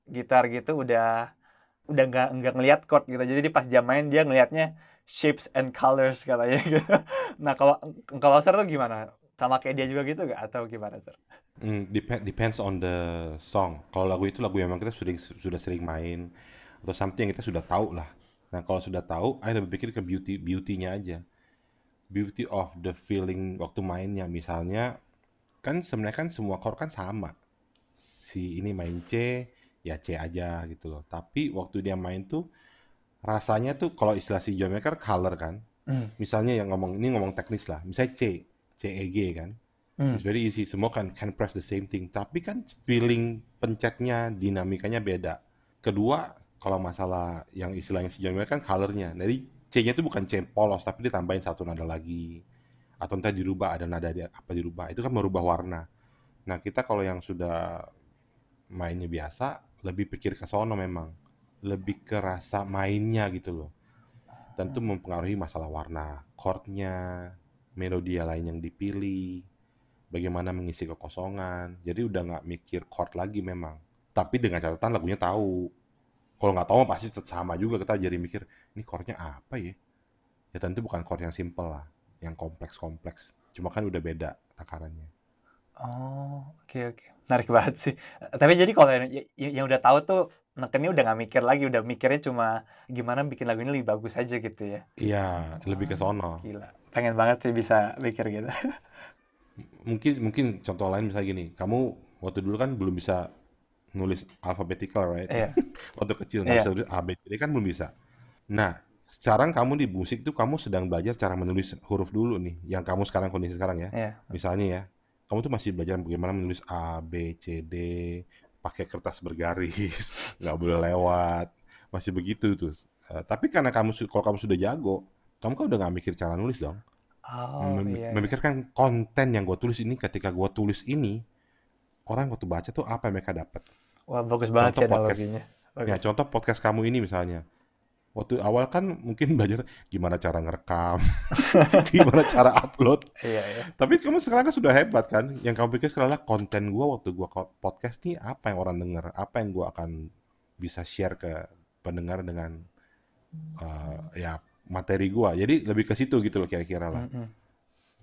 gitar gitu udah udah nggak nggak ngeliat chord gitu. Jadi pas dia main dia ngelihatnya shapes and colors katanya gitu. Nah kalau kalau Sir tuh gimana? Sama kayak dia juga gitu gak? Atau gimana Sir? Mm, dep- depends on the song. Kalau lagu itu lagu yang memang kita sudah sudah sering main atau something yang kita sudah tahu lah. Nah kalau sudah tahu, saya lebih pikir ke beauty beauty-nya aja. Beauty of the feeling waktu mainnya. Misalnya kan sebenarnya kan semua chord kan sama. Si ini main C, ya C aja gitu loh. Tapi waktu dia main tuh rasanya tuh kalau istilah si John Mayer color kan. Hmm. Misalnya yang ngomong ini ngomong teknis lah. Misalnya C, CEG kan. Hmm. It's very easy. Semua kan can press the same thing. Tapi kan feeling pencetnya, dinamikanya beda. Kedua, kalau masalah yang istilahnya si John Mayer kan colornya. Jadi C-nya itu bukan C polos, tapi ditambahin satu nada lagi. Atau entah dirubah, ada nada di, apa dirubah. Itu kan merubah warna. Nah, kita kalau yang sudah mainnya biasa, lebih pikir ke sono memang. Lebih ke rasa mainnya gitu loh. Tentu mempengaruhi masalah warna, chordnya, melodi lain yang dipilih, bagaimana mengisi kekosongan. Jadi udah nggak mikir chord lagi memang. Tapi dengan catatan lagunya tahu. Kalau nggak tahu pasti sama juga kita jadi mikir, ini chordnya apa ya? Ya tentu bukan chord yang simple lah, yang kompleks-kompleks. Cuma kan udah beda takarannya. Oh, oke oke. Menarik banget sih. Tapi jadi kalau yang, yang udah tahu tuh nekennya udah nggak mikir lagi, udah mikirnya cuma gimana bikin lagu ini lebih bagus aja gitu ya. Iya, lebih ke sono. Gila. Pengen banget sih bisa mikir gitu. Mungkin mungkin contoh lain misalnya gini, kamu waktu dulu kan belum bisa nulis alphabetical, right? Iya. Waktu kecil nggak Iya. bisa tulis A, B, C, D kan belum bisa. Nah, sekarang kamu di musik tuh kamu sedang belajar cara menulis huruf dulu nih, yang kamu sekarang kondisi sekarang ya. Iya. Misalnya ya, kamu tuh masih belajar bagaimana menulis A, B, C, D, pakai kertas bergaris, nggak boleh lewat, masih begitu tuh. Eh, tapi karena kamu kalau kamu sudah jago, kamu kan udah nggak mikir cara nulis dong. Oh, Mem- iya. iya. memikirkan konten yang gue tulis ini ketika gue tulis ini orang waktu baca tuh apa yang mereka dapat Wah, bagus banget Contoh sih podcast. analoginya. Bagus. ya contoh podcast kamu ini misalnya waktu awal kan mungkin belajar gimana cara ngerekam gimana cara upload Iya, iya. tapi kamu sekarang kan sudah hebat kan yang kamu pikir sekarang adalah konten gue waktu gue podcast nih apa yang orang dengar apa yang gue akan bisa share ke pendengar dengan eh, ya materi gue jadi lebih ke situ gitu loh kira-kira lah. Iya,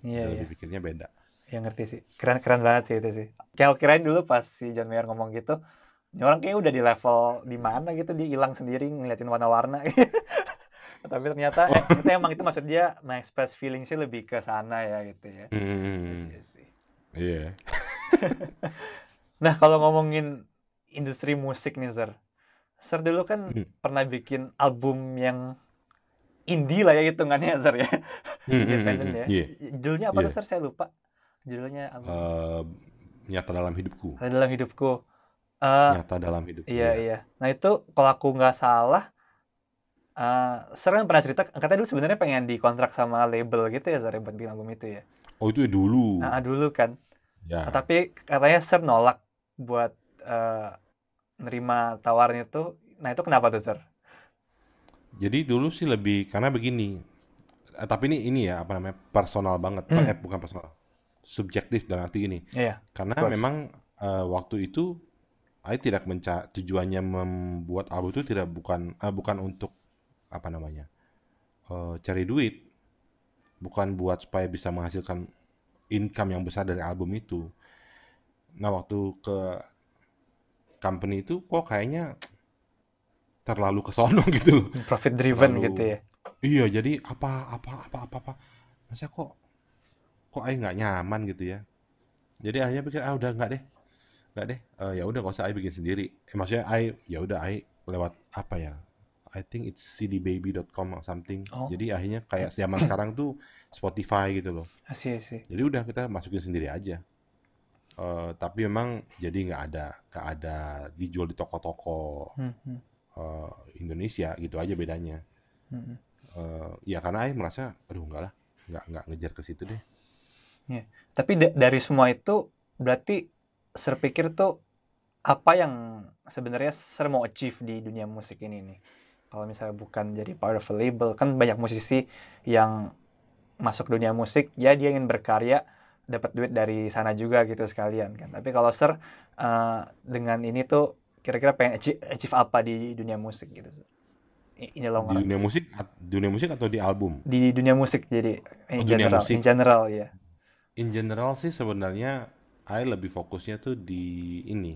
iya. lebih pikirnya beda Ya ngerti sih. Keren-keren banget sih itu sih. Kayak kirain dulu pas si John Mayer ngomong gitu, ini orang kayaknya udah di level di mana gitu, dia hilang sendiri ngeliatin warna-warna. Tapi ternyata, eh, ternyata emang itu maksud dia mengexpress feeling sih lebih ke sana ya gitu ya. Hmm, Iya iya. Nah kalau ngomongin industri musik nih Zer, Zer dulu kan Hmm. pernah bikin album yang indie lah ya hitungannya Zer ya, Hmm, hmm, independen hmm, ya. hmm. Iya. Judulnya apa tuh Iya. Zer? Saya lupa. Judulnya album Eh, nyata dalam hidupku. dalam hidupku. Eh, Nyata dalam hidupku. Iya ya. iya. Nah itu kalau aku nggak salah, eh Ser kan pernah cerita katanya dulu sebenarnya pengen dikontrak sama label gitu ya ya, buat bikin album itu ya. Oh itu ya dulu. Nah dulu kan. Ya. Nah, tapi katanya Ser nolak buat eh nerima tawaran itu. Nah itu kenapa tuh Ser? Jadi dulu sih lebih karena begini. Eh, tapi ini ini ya apa namanya personal banget. Hmm. Eh bukan personal. Subjektif dalam arti ini. Iya. Karena memang eh, waktu itu saya tidak menca tujuannya membuat album itu tidak bukan eh, bukan untuk apa namanya eh, cari duit, bukan buat supaya bisa menghasilkan income yang besar dari album itu. Nah waktu ke company itu kok kayaknya terlalu kesono gitu loh. Profit driven Terlalu gitu ya. Iya jadi apa apa apa apa apa masa kok kok Ai nggak nyaman gitu ya. Jadi akhirnya pikir ah udah nggak deh nggak deh Eh, ya udah nggak usah Ai bikin sendiri. Eh, maksudnya Ai ya udah Ai lewat apa ya? I think it's cdbaby.com or something. Oh. Jadi akhirnya kayak zaman sekarang tuh Spotify gitu loh. Sih sih. Jadi udah kita masukin sendiri aja. Eh, tapi memang jadi nggak ada nggak ada dijual di toko-toko Hmm, hmm, eh, Indonesia gitu aja bedanya. hmm. Eh, ya karena Ai merasa aduh enggak lah nggak nggak ngejar ke situ deh Tapi da- dari semua itu berarti Ser pikir tuh apa yang sebenarnya Ser mau achieve di dunia musik ini nih? Kalau misalnya bukan jadi part of a label, kan banyak musisi yang masuk dunia musik, ya dia ingin berkarya, dapat duit dari sana juga gitu sekalian kan. Tapi kalau Ser eh, dengan ini tuh kira-kira pengen achieve, achieve apa di dunia musik gitu? Ini long di dunia musik dunia musik atau di album Di dunia musik jadi in Oh, general, musik. in general ya. in general sih sebenarnya Ai lebih fokusnya tuh di ini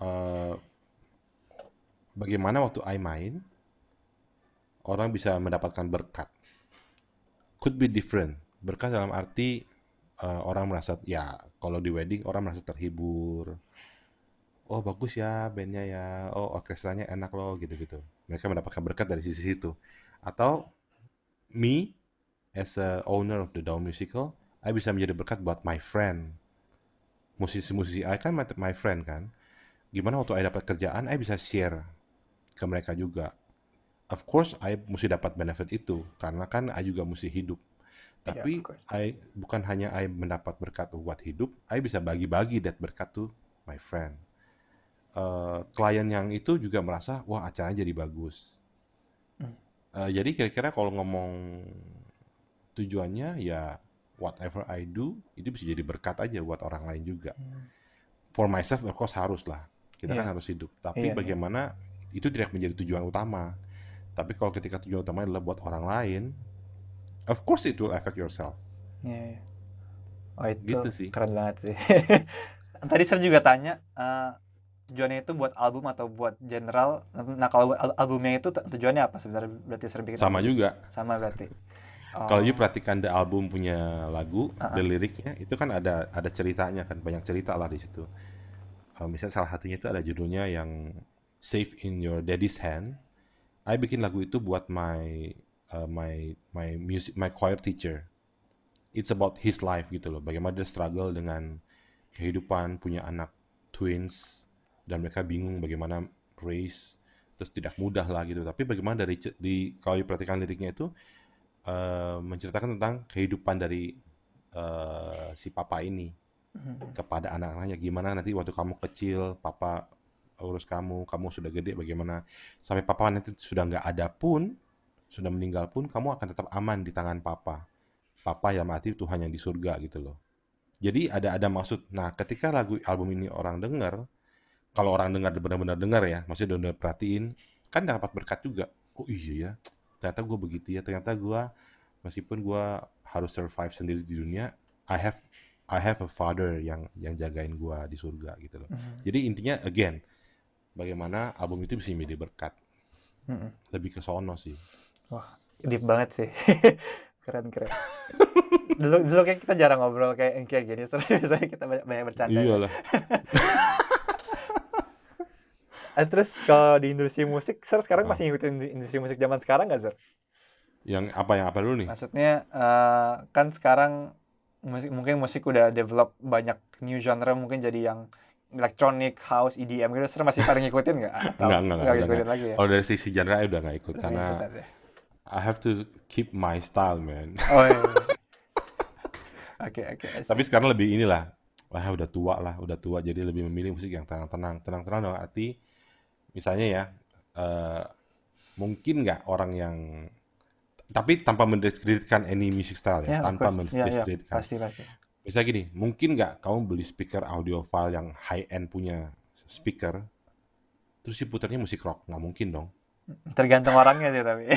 eh bagaimana waktu Ai main orang bisa mendapatkan berkat could be different berkat dalam arti eh, orang merasa ya kalau di wedding orang merasa terhibur oh bagus ya bandnya ya, oh orkestranya enak loh gitu-gitu. Mereka mendapatkan berkat dari sisi situ. Atau me as a owner of the Down Musical, I bisa menjadi berkat buat my friend. Musisi-musisi I kan my, my friend kan. Gimana waktu I dapat kerjaan, I bisa share ke mereka juga. Of course, I mesti dapat benefit itu karena kan I juga mesti hidup. Iya, Tapi of course. I bukan hanya I mendapat berkat buat hidup, I bisa bagi-bagi that berkat to my friend. Eh, klien yang itu juga merasa wah acaranya jadi bagus. Eh, jadi kira-kira kalau ngomong tujuannya ya whatever I do itu bisa jadi berkat aja buat orang lain juga. Hmm. For myself of course harus lah. Kita Iya. kan harus hidup. Tapi Iya, iya. bagaimana itu tidak menjadi tujuan utama. Tapi kalau ketika tujuan utama adalah buat orang lain, of course it will affect yourself. Iya, iya. Oh itu Gitu sih. keren banget sih. Tadi saya juga tanya eh, tujuannya itu buat album atau buat general. Nah kalau buat albumnya itu tu- tujuannya apa sebenarnya? Berarti sering bikin Sama album? juga. Sama berarti. Kalau you Oh, perhatikan the album punya lagu, ah, the ah. liriknya itu kan ada ada ceritanya kan, banyak cerita lah di situ. Eh, misalnya salah satunya itu ada judulnya yang Safe in Your Daddy's Hand. I bikin lagu itu buat my uh, my my music my choir teacher. It's about his life gitu loh. Bagaimana dia struggle dengan kehidupan, punya anak twins dan mereka bingung bagaimana raise terus tidak mudah lah gitu. Tapi bagaimana dari di kalau diperhatikan liriknya itu eh, menceritakan tentang kehidupan dari eh, si papa ini Mhm. kepada anak-anaknya. Gimana nanti waktu kamu kecil papa urus kamu kamu sudah gede bagaimana? Sampai papa nanti sudah nggak ada pun sudah meninggal pun kamu akan tetap aman di tangan papa. Papa yang mati Tuhan yang di surga gitu loh. Jadi ada ada maksud. Nah ketika lagu album ini orang dengar kalau orang dengar benar-benar dengar ya maksudnya benar perhatiin kan dapat berkat juga. Oh iya ya ternyata gue begitu ya ternyata gue meskipun gue harus survive sendiri di dunia I have I have a father yang yang jagain gue di surga gitu loh Mhm. jadi intinya again bagaimana album itu bisa menjadi berkat Mhm. lebih ke sono sih Wah, deep banget sih. Keren keren. Dulu dulu kayak kita jarang ngobrol kayak kayak gini. Soalnya biasanya kita banyak, banyak bercanda. ya. iyalah Eh, terus kalau di industri musik, Sir sekarang masih ngikutin di- industri musik zaman sekarang nggak, Sir? yang apa yang apa dulu nih Maksudnya eh, kan sekarang musik mungkin musik udah develop banyak new genre mungkin jadi yang electronic, house, EDM gitu. Sir masih pada ngikutin nggak? Atau enggak, enggak, udah ngikutin enggak. lagi ya? Kalau dari sisi genre I udah nggak ikut Udah karena ngikutin ya? I have to keep my style man. Oh iya. Oke oke. Tapi sekarang lebih inilah, wah udah tua lah, udah tua jadi lebih memilih musik yang tenang-tenang, tenang-tenang dalam arti misalnya ya eh, mungkin nggak orang yang tapi tanpa mendiskreditkan any music style ya, Ya, tanpa course. Ya, ya, mendiskreditkan. pasti pasti. Misalnya gini, mungkin nggak kamu beli speaker audiophile yang high end punya speaker, terus diputarnya musik rock, nggak mungkin dong. Tergantung orangnya sih tapi.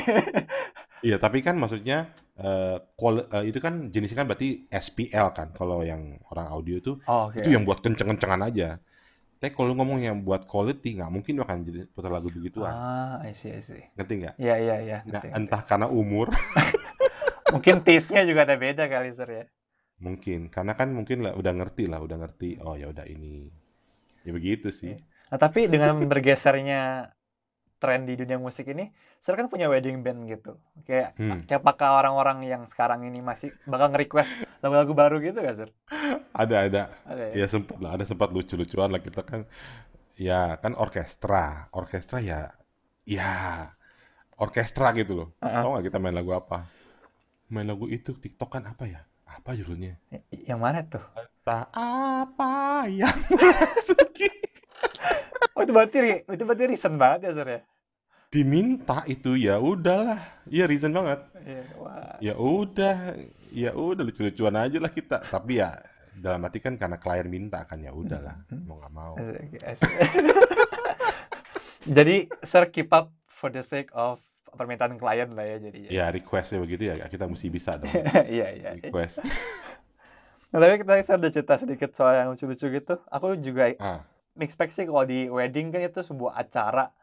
Iya, tapi kan maksudnya eh, quali- eh, itu kan jenisnya kan berarti SPL kan, kalau yang orang audio itu Oh, oke. itu yang buat kenceng-kencengan aja. Tapi kalau lu ngomong yang buat quality, nggak mungkin lo akan jadi putar lagu begituan. Ah, I see, I see. Ngerti nggak? Iya, iya, iya. Nah, ngerti, ngerti. entah karena umur, Mungkin taste-nya juga ada beda kali, Sir ya. mungkin. Karena kan mungkin lah udah ngerti lah, udah ngerti. Oh ya udah ini. Ya begitu sih. Nah, tapi dengan bergesernya tren di dunia musik ini, Sir kan punya wedding band gitu. Kayak Hmm. kayak apakah orang-orang yang sekarang ini masih bakal nge-request lagu-lagu baru gitu gak, Sir? Ada ada. Ada ya? Ya sempat lah, ada sempat lucu-lucuan lah kita kan. Ya kan orkestra, orkestra ya, ya orkestra gitu loh. Uh-uh. Tahu nggak kita main lagu apa? Main lagu itu TikTok kan apa ya? Apa judulnya? Yang mana tuh? Tak apa yang. Oh, itu berarti itu berarti recent banget ya, Sir ya? Diminta itu ya udahlah. Iya reason banget. Iya. Ya udah, ya udah lucu-lucuan aja lah kita. Tapi ya dalam arti kan karena klien minta kan ya udahlah, mau nggak mau. Oke, I see. Jadi, Sir keep up for the sake of permintaan klien lah ya jadinya. Ya requestnya begitu ya kita mesti bisa dong. Iya, iya. Request. Nah, tapi kita saya udah cerita sedikit soal yang lucu-lucu gitu. Aku juga Ah, expect sih kalau di wedding kan itu sebuah acara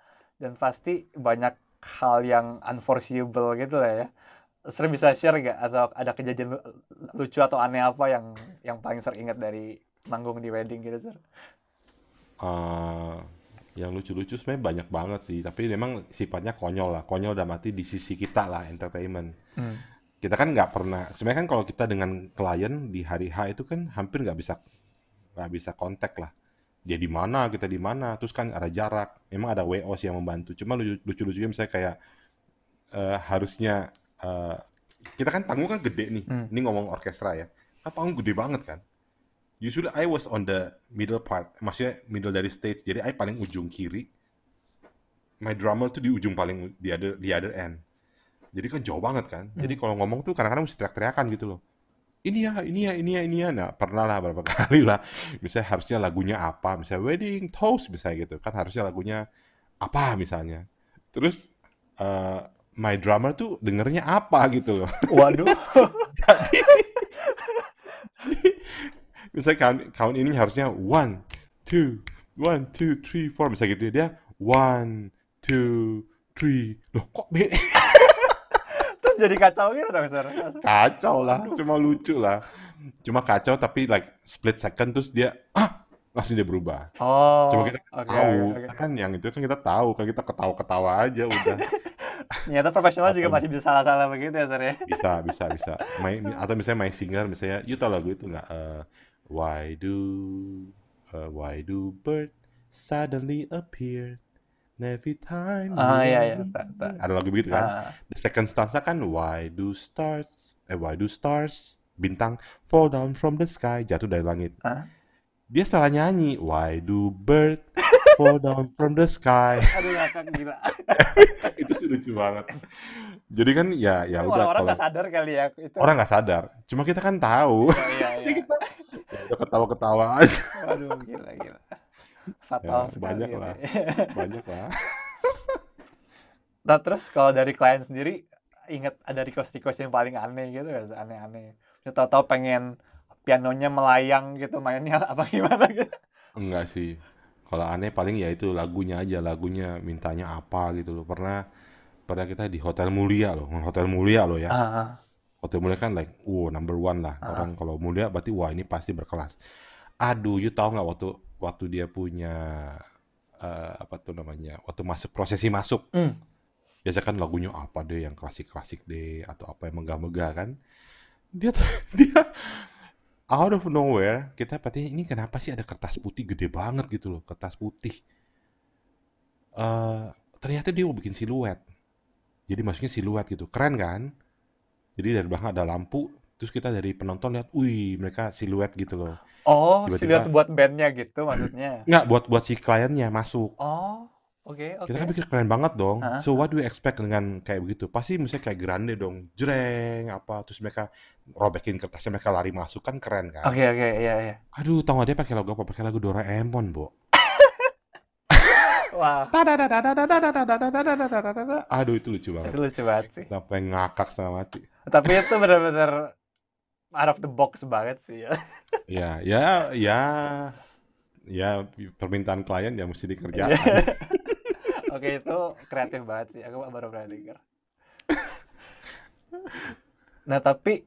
dan pasti banyak hal yang unforeseeable gitu lah ya. Sering bisa share gak atau ada kejadian lu- lucu atau aneh apa yang yang paling sering ingat dari manggung di wedding gitu, Sir? eh, yang lucu-lucu sebenarnya banyak banget sih, tapi memang sifatnya konyol lah. Konyol udah mati di sisi kita lah, entertainment. Hmm. Kita kan nggak pernah, sebenarnya kan kalau kita dengan klien di hari H itu kan hampir nggak bisa nggak bisa kontak lah. Dia di mana, kita di mana, terus kan ada jarak. Memang ada WO sih yang membantu. Cuma lucu- lucu-lucunya misalnya kayak eh, harusnya eh, kita kan panggung kan gede nih. Hmm. Ini ngomong orkestra ya. Kan panggung gede banget kan. Usually I was on the middle part, maksudnya middle dari stage. Jadi I paling ujung kiri. My drummer tuh di ujung paling di other di other end. Jadi kan jauh banget kan. Jadi kalau ngomong tuh kadang-kadang mesti teriak-teriakan gitu loh. Ini ya, ini ya, ini ya, ini ya. Nah, pernah lah beberapa kali lah. Misalnya harusnya lagunya apa, misalnya wedding toast misalnya gitu. Kan harusnya lagunya apa misalnya. Terus eh, my drummer tuh dengernya apa gitu loh. Waduh. misalnya count, count ini harusnya one, two, one, two, three, four, misalnya gitu ya. Dia one, two, three. Loh kok beda? Jadi kacau gitu dong, Sir. Kacau lah, cuma lucu lah. Cuma kacau tapi like split second terus dia ah langsung dia berubah. Oh. Cuma kita oke, tahu, oke, oke. kan yang itu kan kita tahu, kan kita ketawa-ketawa aja udah. Ternyata profesional juga Atau- masih bisa salah-salah begitu ya, Sir ya. Bisa, bisa, bisa. My, atau misalnya My Singer, misalnya, you tau lagu itu nggak? Eh, why do, eh, why do bird suddenly appear every time? Ah, iya, iya. Tak, tak. Ada lagu begitu kan? Ah. The second stanza kan why do stars eh why do stars bintang fall down from the sky jatuh dari langit. Ah. Dia salah nyanyi why do bird fall down from the sky. Aduh, ngakak gila. itu sih lucu banget. Jadi kan ya ya udah Orang-orang kalau nggak sadar kali ya itu. orang nggak sadar. Cuma kita kan tahu. Oh, iya, Jadi iya. kita ya udah ketawa-ketawa aja. Waduh, gila, gila. Fatal Ya, sekali banyak ini. lah. Banyak lah. Nah, terus kalau dari klien sendiri, ingat ada request-request yang paling aneh gitu nggak? Aneh-aneh. Ya, tahu-tahu pengen pianonya melayang gitu, mainnya apa gimana gitu. Enggak sih. Kalau aneh paling ya itu lagunya aja, lagunya mintanya apa gitu loh. Pernah pernah kita di Hotel Mulia loh, Hotel Mulia loh ya. Ah, Hotel Mulia kan like, wow number one lah. Ah. Orang kalau mulia berarti wah ini pasti berkelas. Aduh, you tahu nggak waktu waktu dia punya eh, apa tuh namanya? Waktu masuk prosesi masuk, Hmm. biasa kan lagunya apa deh yang klasik-klasik deh atau apa yang megah-megah kan. Dia tuh dia out of nowhere kita berarti ini kenapa sih ada kertas putih gede banget gitu loh, kertas putih. eh ternyata dia mau bikin siluet. Jadi maksudnya siluet gitu. Keren kan? Jadi dari belakang ada lampu, terus kita dari penonton lihat, wih mereka siluet gitu loh. Oh, Tiba-tiba- siluet buat bandnya gitu maksudnya. Nggak, buat buat si kliennya masuk. Oh, oke, oke. Kita kan pikir keren banget dong. Ah. So what do we expect dengan kayak begitu? Pasti misalnya kayak grande dong, jreng apa, terus mereka robekin kertasnya, mereka lari masuk kan keren kan? Oke, oke, iya, iya. Aduh, tau gak dia pakai lagu apa? Pakai lagu Doraemon, Bo. Wah, Aduh, itu lucu banget. itu lucu banget sih. Sampai ngakak setengah mati. Tapi itu benar-benar out of the box banget sih ya. Ya, ya, ya, ya permintaan klien ya mesti dikerjakan. Oke, itu kreatif banget sih. Aku baru pernah dengar. Nah, tapi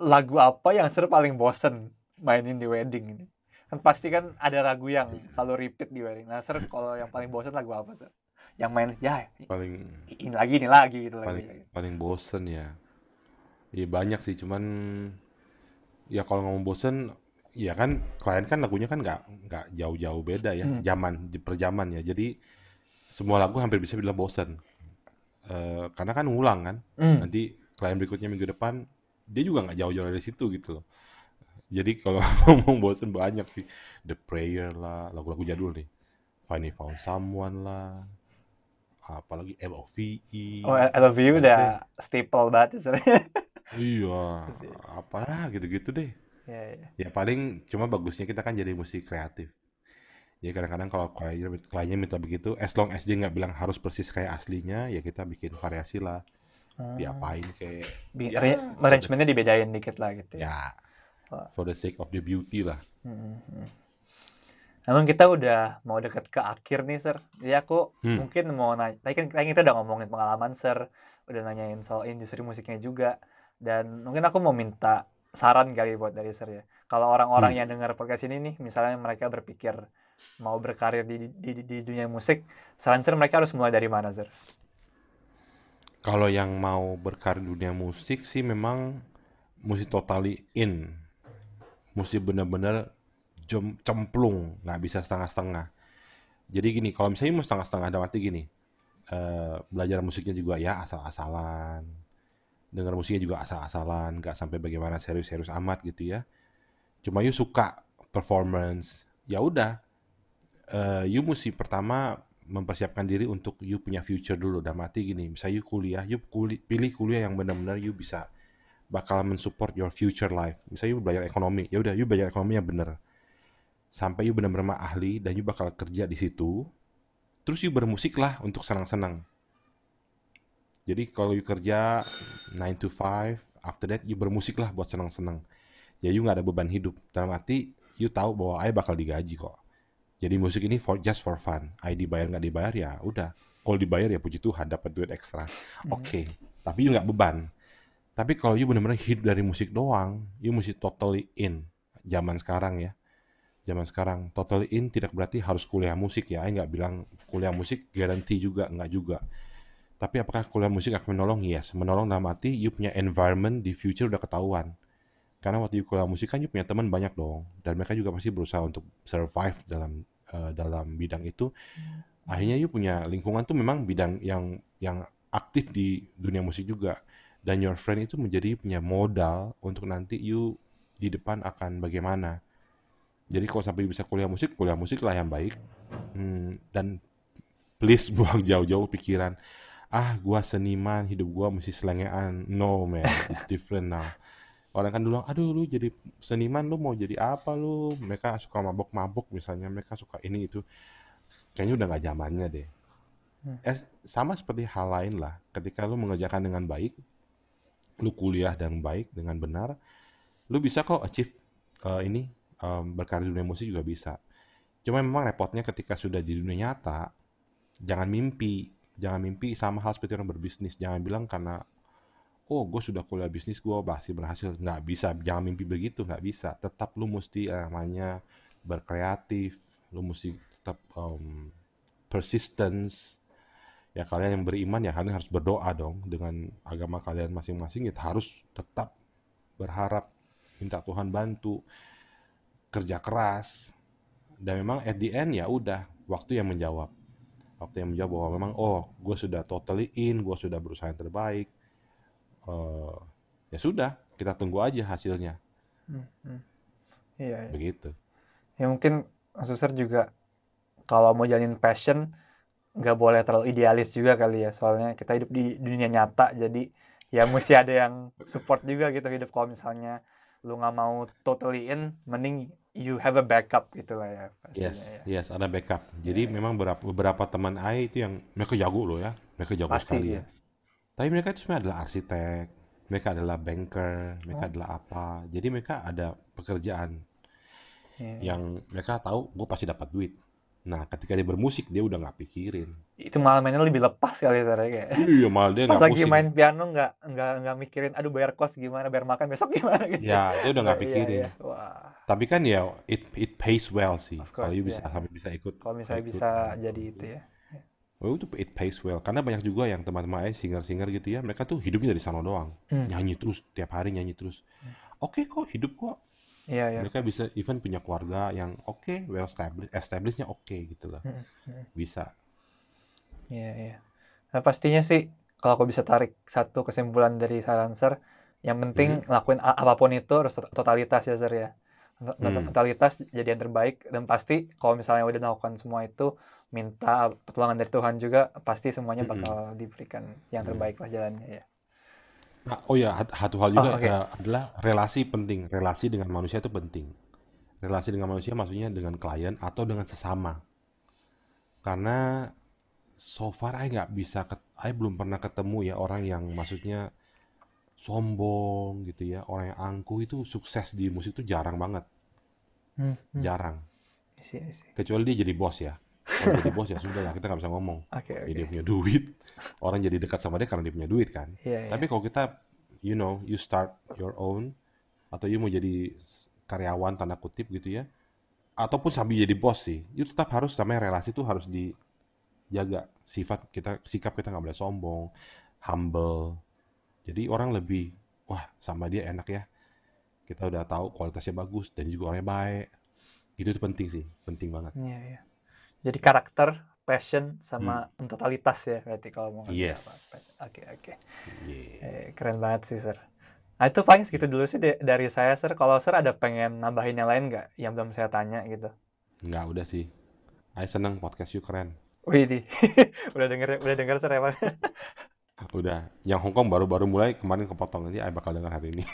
lagu apa yang seru paling bosen mainin di wedding ini? Kan pasti kan ada lagu yang selalu repeat di wedding. Nah, ser kalau yang paling bosen lagu apa, ser? Yang main ya Paling ini lagi ini lagi gitu paling lagi. paling bosen ya. Iya banyak sih, cuman ya kalau ngomong bosen, ya kan klien kan lagunya kan nggak nggak jauh-jauh beda ya, Hmm. zaman per zaman ya. Jadi semua lagu hampir bisa bilang bosen. Eh, karena kan ngulang kan. Hmm. Nanti klien berikutnya minggu depan dia juga nggak jauh-jauh dari situ gitu loh. Jadi kalau ngomong bosen banyak sih. The Prayer lah, lagu-lagu jadul nih. Finally Found Someone lah. Apalagi L.O.V.E. Oh, I love you udah staple banget ya, ser. Iya, apalah gitu-gitu deh. ya, ya. Ya paling cuma bagusnya kita kan jadi musik kreatif. Ya kadang-kadang kalau klien kliennya minta begitu, as long as dia nggak bilang harus persis kayak aslinya, ya kita bikin variasi lah. Hmm. Diapain kayak Bi- Ya, arra- arrangementnya dibedain dikit lah gitu ya. ya Wah. for the sake of the beauty lah. Hmm, hmm. Namun kita udah mau deket ke akhir nih, Sir. Jadi aku Hmm. mungkin mau nanya, tadi kan kita udah ngomongin pengalaman, Sir. Udah nanyain soal industri musiknya juga. Dan mungkin aku mau minta saran kali buat dari Sir ya. Kalau orang-orang Hmm. yang dengar podcast ini nih, misalnya mereka berpikir mau berkarir di, di, di, di dunia musik, saran Sir mereka harus mulai dari mana, Sir? Kalau yang mau berkarir di dunia musik sih memang mesti totally in. Mesti benar-benar cemplung, nggak bisa setengah-setengah. Jadi gini, kalau misalnya mau setengah-setengah, ada arti gini, eh, belajar musiknya juga ya asal-asalan, dengar musiknya juga asal-asalan, nggak sampai bagaimana serius-serius amat gitu ya. Cuma you suka performance, ya udah, eh, you mesti pertama mempersiapkan diri untuk you punya future dulu. Dan mati gini, misalnya you kuliah, you kuli, pilih kuliah yang benar-benar you bisa bakal mensupport your future life. Misalnya you belajar ekonomi, ya udah you belajar ekonomi yang benar. Sampai you benar-benar ahli dan you bakal kerja di situ. Terus you bermusik lah untuk senang-senang. Jadi kalau you kerja 9 to 5, after that you bermusik lah buat senang-senang. Jadi you nggak ada beban hidup. Dalam arti you tahu bahwa I bakal digaji kok. Jadi musik ini for just for fun. I dibayar nggak dibayar ya udah. Kalau dibayar ya puji Tuhan dapat duit ekstra. Oke. Okay. Tapi you nggak beban. Tapi kalau you benar-benar hidup dari musik doang, you mesti totally in. Zaman sekarang ya. Zaman sekarang totally in tidak berarti harus kuliah musik ya. I nggak bilang kuliah musik garanti juga, nggak juga. Tapi apakah kuliah musik akan menolong? Yes, menolong dalam arti you punya environment di future udah ketahuan. Karena waktu you kuliah musik kan you punya teman banyak dong. Dan mereka juga pasti berusaha untuk survive dalam uh, dalam bidang itu. Akhirnya you punya lingkungan tuh memang bidang yang yang aktif di dunia musik juga. Dan your friend itu menjadi punya modal untuk nanti you di depan akan bagaimana. Jadi kalau sampai bisa kuliah musik, kuliah musik lah yang baik. Hmm, dan please buang jauh-jauh pikiran ah gua seniman hidup gua mesti selengean. No man it's different now. Orang kan dulu aduh lu jadi seniman lu mau jadi apa lu? Mereka suka mabok-mabok misalnya mereka suka ini itu. Kayaknya udah nggak zamannya deh. Eh, sama seperti hal lain lah. Ketika lu mengerjakan dengan baik lu kuliah dengan baik dengan benar lu bisa kok achieve uh, ini um, berkarir di dunia musik juga bisa. Cuma memang repotnya ketika sudah di dunia nyata jangan mimpi jangan mimpi sama hal seperti orang berbisnis. Jangan bilang karena oh gue sudah kuliah bisnis gue pasti berhasil. Nggak bisa. Jangan mimpi begitu. Nggak bisa. Tetap lu mesti eh, namanya berkreatif. Lu mesti tetap um, persistence. Ya kalian yang beriman ya kalian harus berdoa dong dengan agama kalian masing-masing. Ya harus tetap berharap minta Tuhan bantu kerja keras. Dan memang at the end ya udah waktu yang menjawab waktu yang menjawab bahwa memang oh gue sudah totally in gue sudah berusaha yang terbaik uh, ya sudah kita tunggu aja hasilnya Hmm, hmm. Iya, iya. begitu Ya mungkin Suster juga kalau mau jalanin passion nggak boleh terlalu idealis juga kali ya. Soalnya kita hidup di dunia nyata jadi ya mesti ada yang support juga gitu hidup kalau misalnya lu nggak mau totally in, mending you have a backup gitu lah ya. pastinya yes ya. yes ada backup jadi memang beberapa beberapa teman AI itu yang mereka jago loh ya mereka jago Pasti sekali ya. ya tapi mereka itu sebenarnya adalah arsitek mereka adalah banker mereka Oh. adalah apa jadi mereka ada pekerjaan Iya. yang mereka tahu gue pasti dapat duit nah ketika dia bermusik dia udah nggak pikirin Itu malah mainnya lebih lepas kali ya kayak. iya malah dia Pas nggak lagi pusing main piano nggak nggak nggak mikirin aduh bayar kos gimana, bayar makan besok gimana gitu. ya dia udah nggak Iya, pikirin iya. Wah, tapi kan ya it it pays well sih kalau you bisa ya. sampai bisa ikut kalau misalnya ikut bisa jadi itu ya. Oh itu it pays well karena banyak juga yang teman-teman saya singer-singer gitu ya mereka tuh hidupnya dari sana doang Hmm. nyanyi terus tiap hari nyanyi terus oke kok hidup kok Iya, iya. mereka bisa even punya keluarga yang oke well established establishnya oke gitu loh Hmm, hmm. bisa Iya, iya. Nah, pastinya sih kalau aku bisa tarik satu kesimpulan dari Saranser, yang penting lakuin a- apa pun itu harus tot- totalitas ya, Zer ya. Hmm. Totalitas jadi yang terbaik dan pasti kalau misalnya udah melakukan semua itu minta pertolongan dari Tuhan juga pasti semuanya Mm-mm. bakal diberikan yang terbaik lah jalannya ya. Nah, oh ya satu hal juga Oh, oke. eh, adalah relasi penting. Relasi dengan manusia itu penting. Relasi dengan manusia maksudnya dengan klien atau dengan sesama. Karena so far I nggak bisa I belum pernah ketemu ya orang yang maksudnya sombong gitu ya orang yang angkuh itu sukses di musik itu jarang banget. Hmm, hmm. jarang. Kecuali dia jadi bos ya jadi bos ya sudah lah kita nggak bisa ngomong Oke, Ya, oke. dia punya duit orang jadi dekat sama dia karena dia punya duit kan Iya, iya. tapi kalau kita you know you start your own atau you mau jadi karyawan tanda kutip gitu ya ataupun sambil jadi bos sih, itu tetap harus namanya relasi itu harus dijaga. Sifat kita, sikap kita nggak boleh sombong, humble. Jadi orang lebih, wah sama dia enak ya. Kita udah tahu kualitasnya bagus dan juga orangnya baik. Itu tuh penting sih, penting banget. Iya, iya. Jadi karakter, passion, Hmm. sama totalitas ya berarti kalau mau Yes. apa-apa. Oke, oke. Yeah. Eh, keren banget sih, Sir. Nah, itu paling segitu dulu sih dari saya, Sir. Kalau Sir ada pengen nambahin yang lain nggak yang belum saya tanya gitu? Nggak udah sih. Saya seneng podcast you keren. Wih, di. udah denger udah denger Sir emang. Udah. Yang Hongkong baru-baru mulai kemarin kepotong nanti saya bakal dengar hari ini.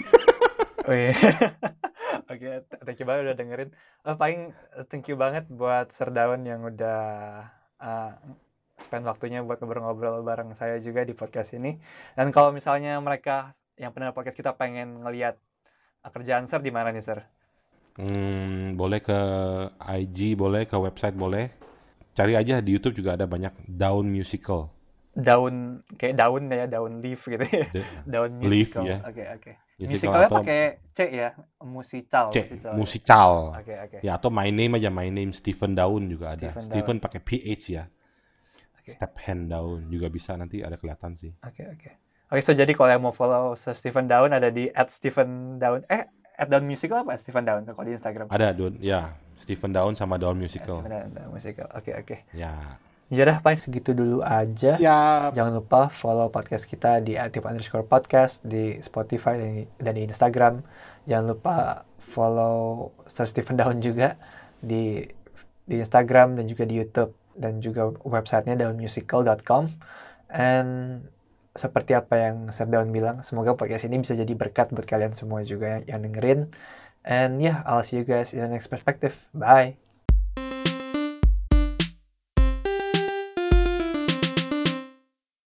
Wih. Oke, th- thank you banget udah dengerin. Eh, paling eh, thank you banget buat Sir Daun yang udah eh, spend waktunya buat ngobrol-ngobrol bareng saya juga di podcast ini. Dan kalau misalnya mereka yang pendengar podcast kita pengen ngelihat kerjaan Sir di mana nih, Sir? Hmm, boleh ke IG, boleh ke website, boleh. Cari aja di YouTube juga ada banyak Daun Musical. Daun kayak daun ya, daun leaf gitu ya. Daun Leaf, musical. ya. Oke, oke. Musical Musicalnya atau pakai C ya, musical. C, musical. musical. Oke, oke. Ya atau my name aja, my name Stephen Daun juga ada. Stephen Stephen pakai PH ya. Oke. Step hand Daun juga bisa nanti ada kelihatan sih. Oke, oke. Oke, so jadi kalau yang mau follow Sir Stephen Daun ada di @stephen_daun eh @daun musical apa Stephen Daun kalau di Instagram? Ada Daun, ya Stephen Daun sama Daun Musical. Stephen Daun, Daun musical. Oke, oke. Ya. Ya udah paling segitu dulu aja. Siap. Jangan lupa follow podcast kita di aktif underscore podcast di Spotify dan, dan di Instagram. Jangan lupa follow Sir Stephen Daun juga di di Instagram dan juga di YouTube dan juga websitenya daunmusical.com. And seperti apa yang Sir Daun bilang, semoga podcast ini bisa jadi berkat buat kalian semua juga yang, yang dengerin. And yeah, I'll see you guys in the next perspective. Bye.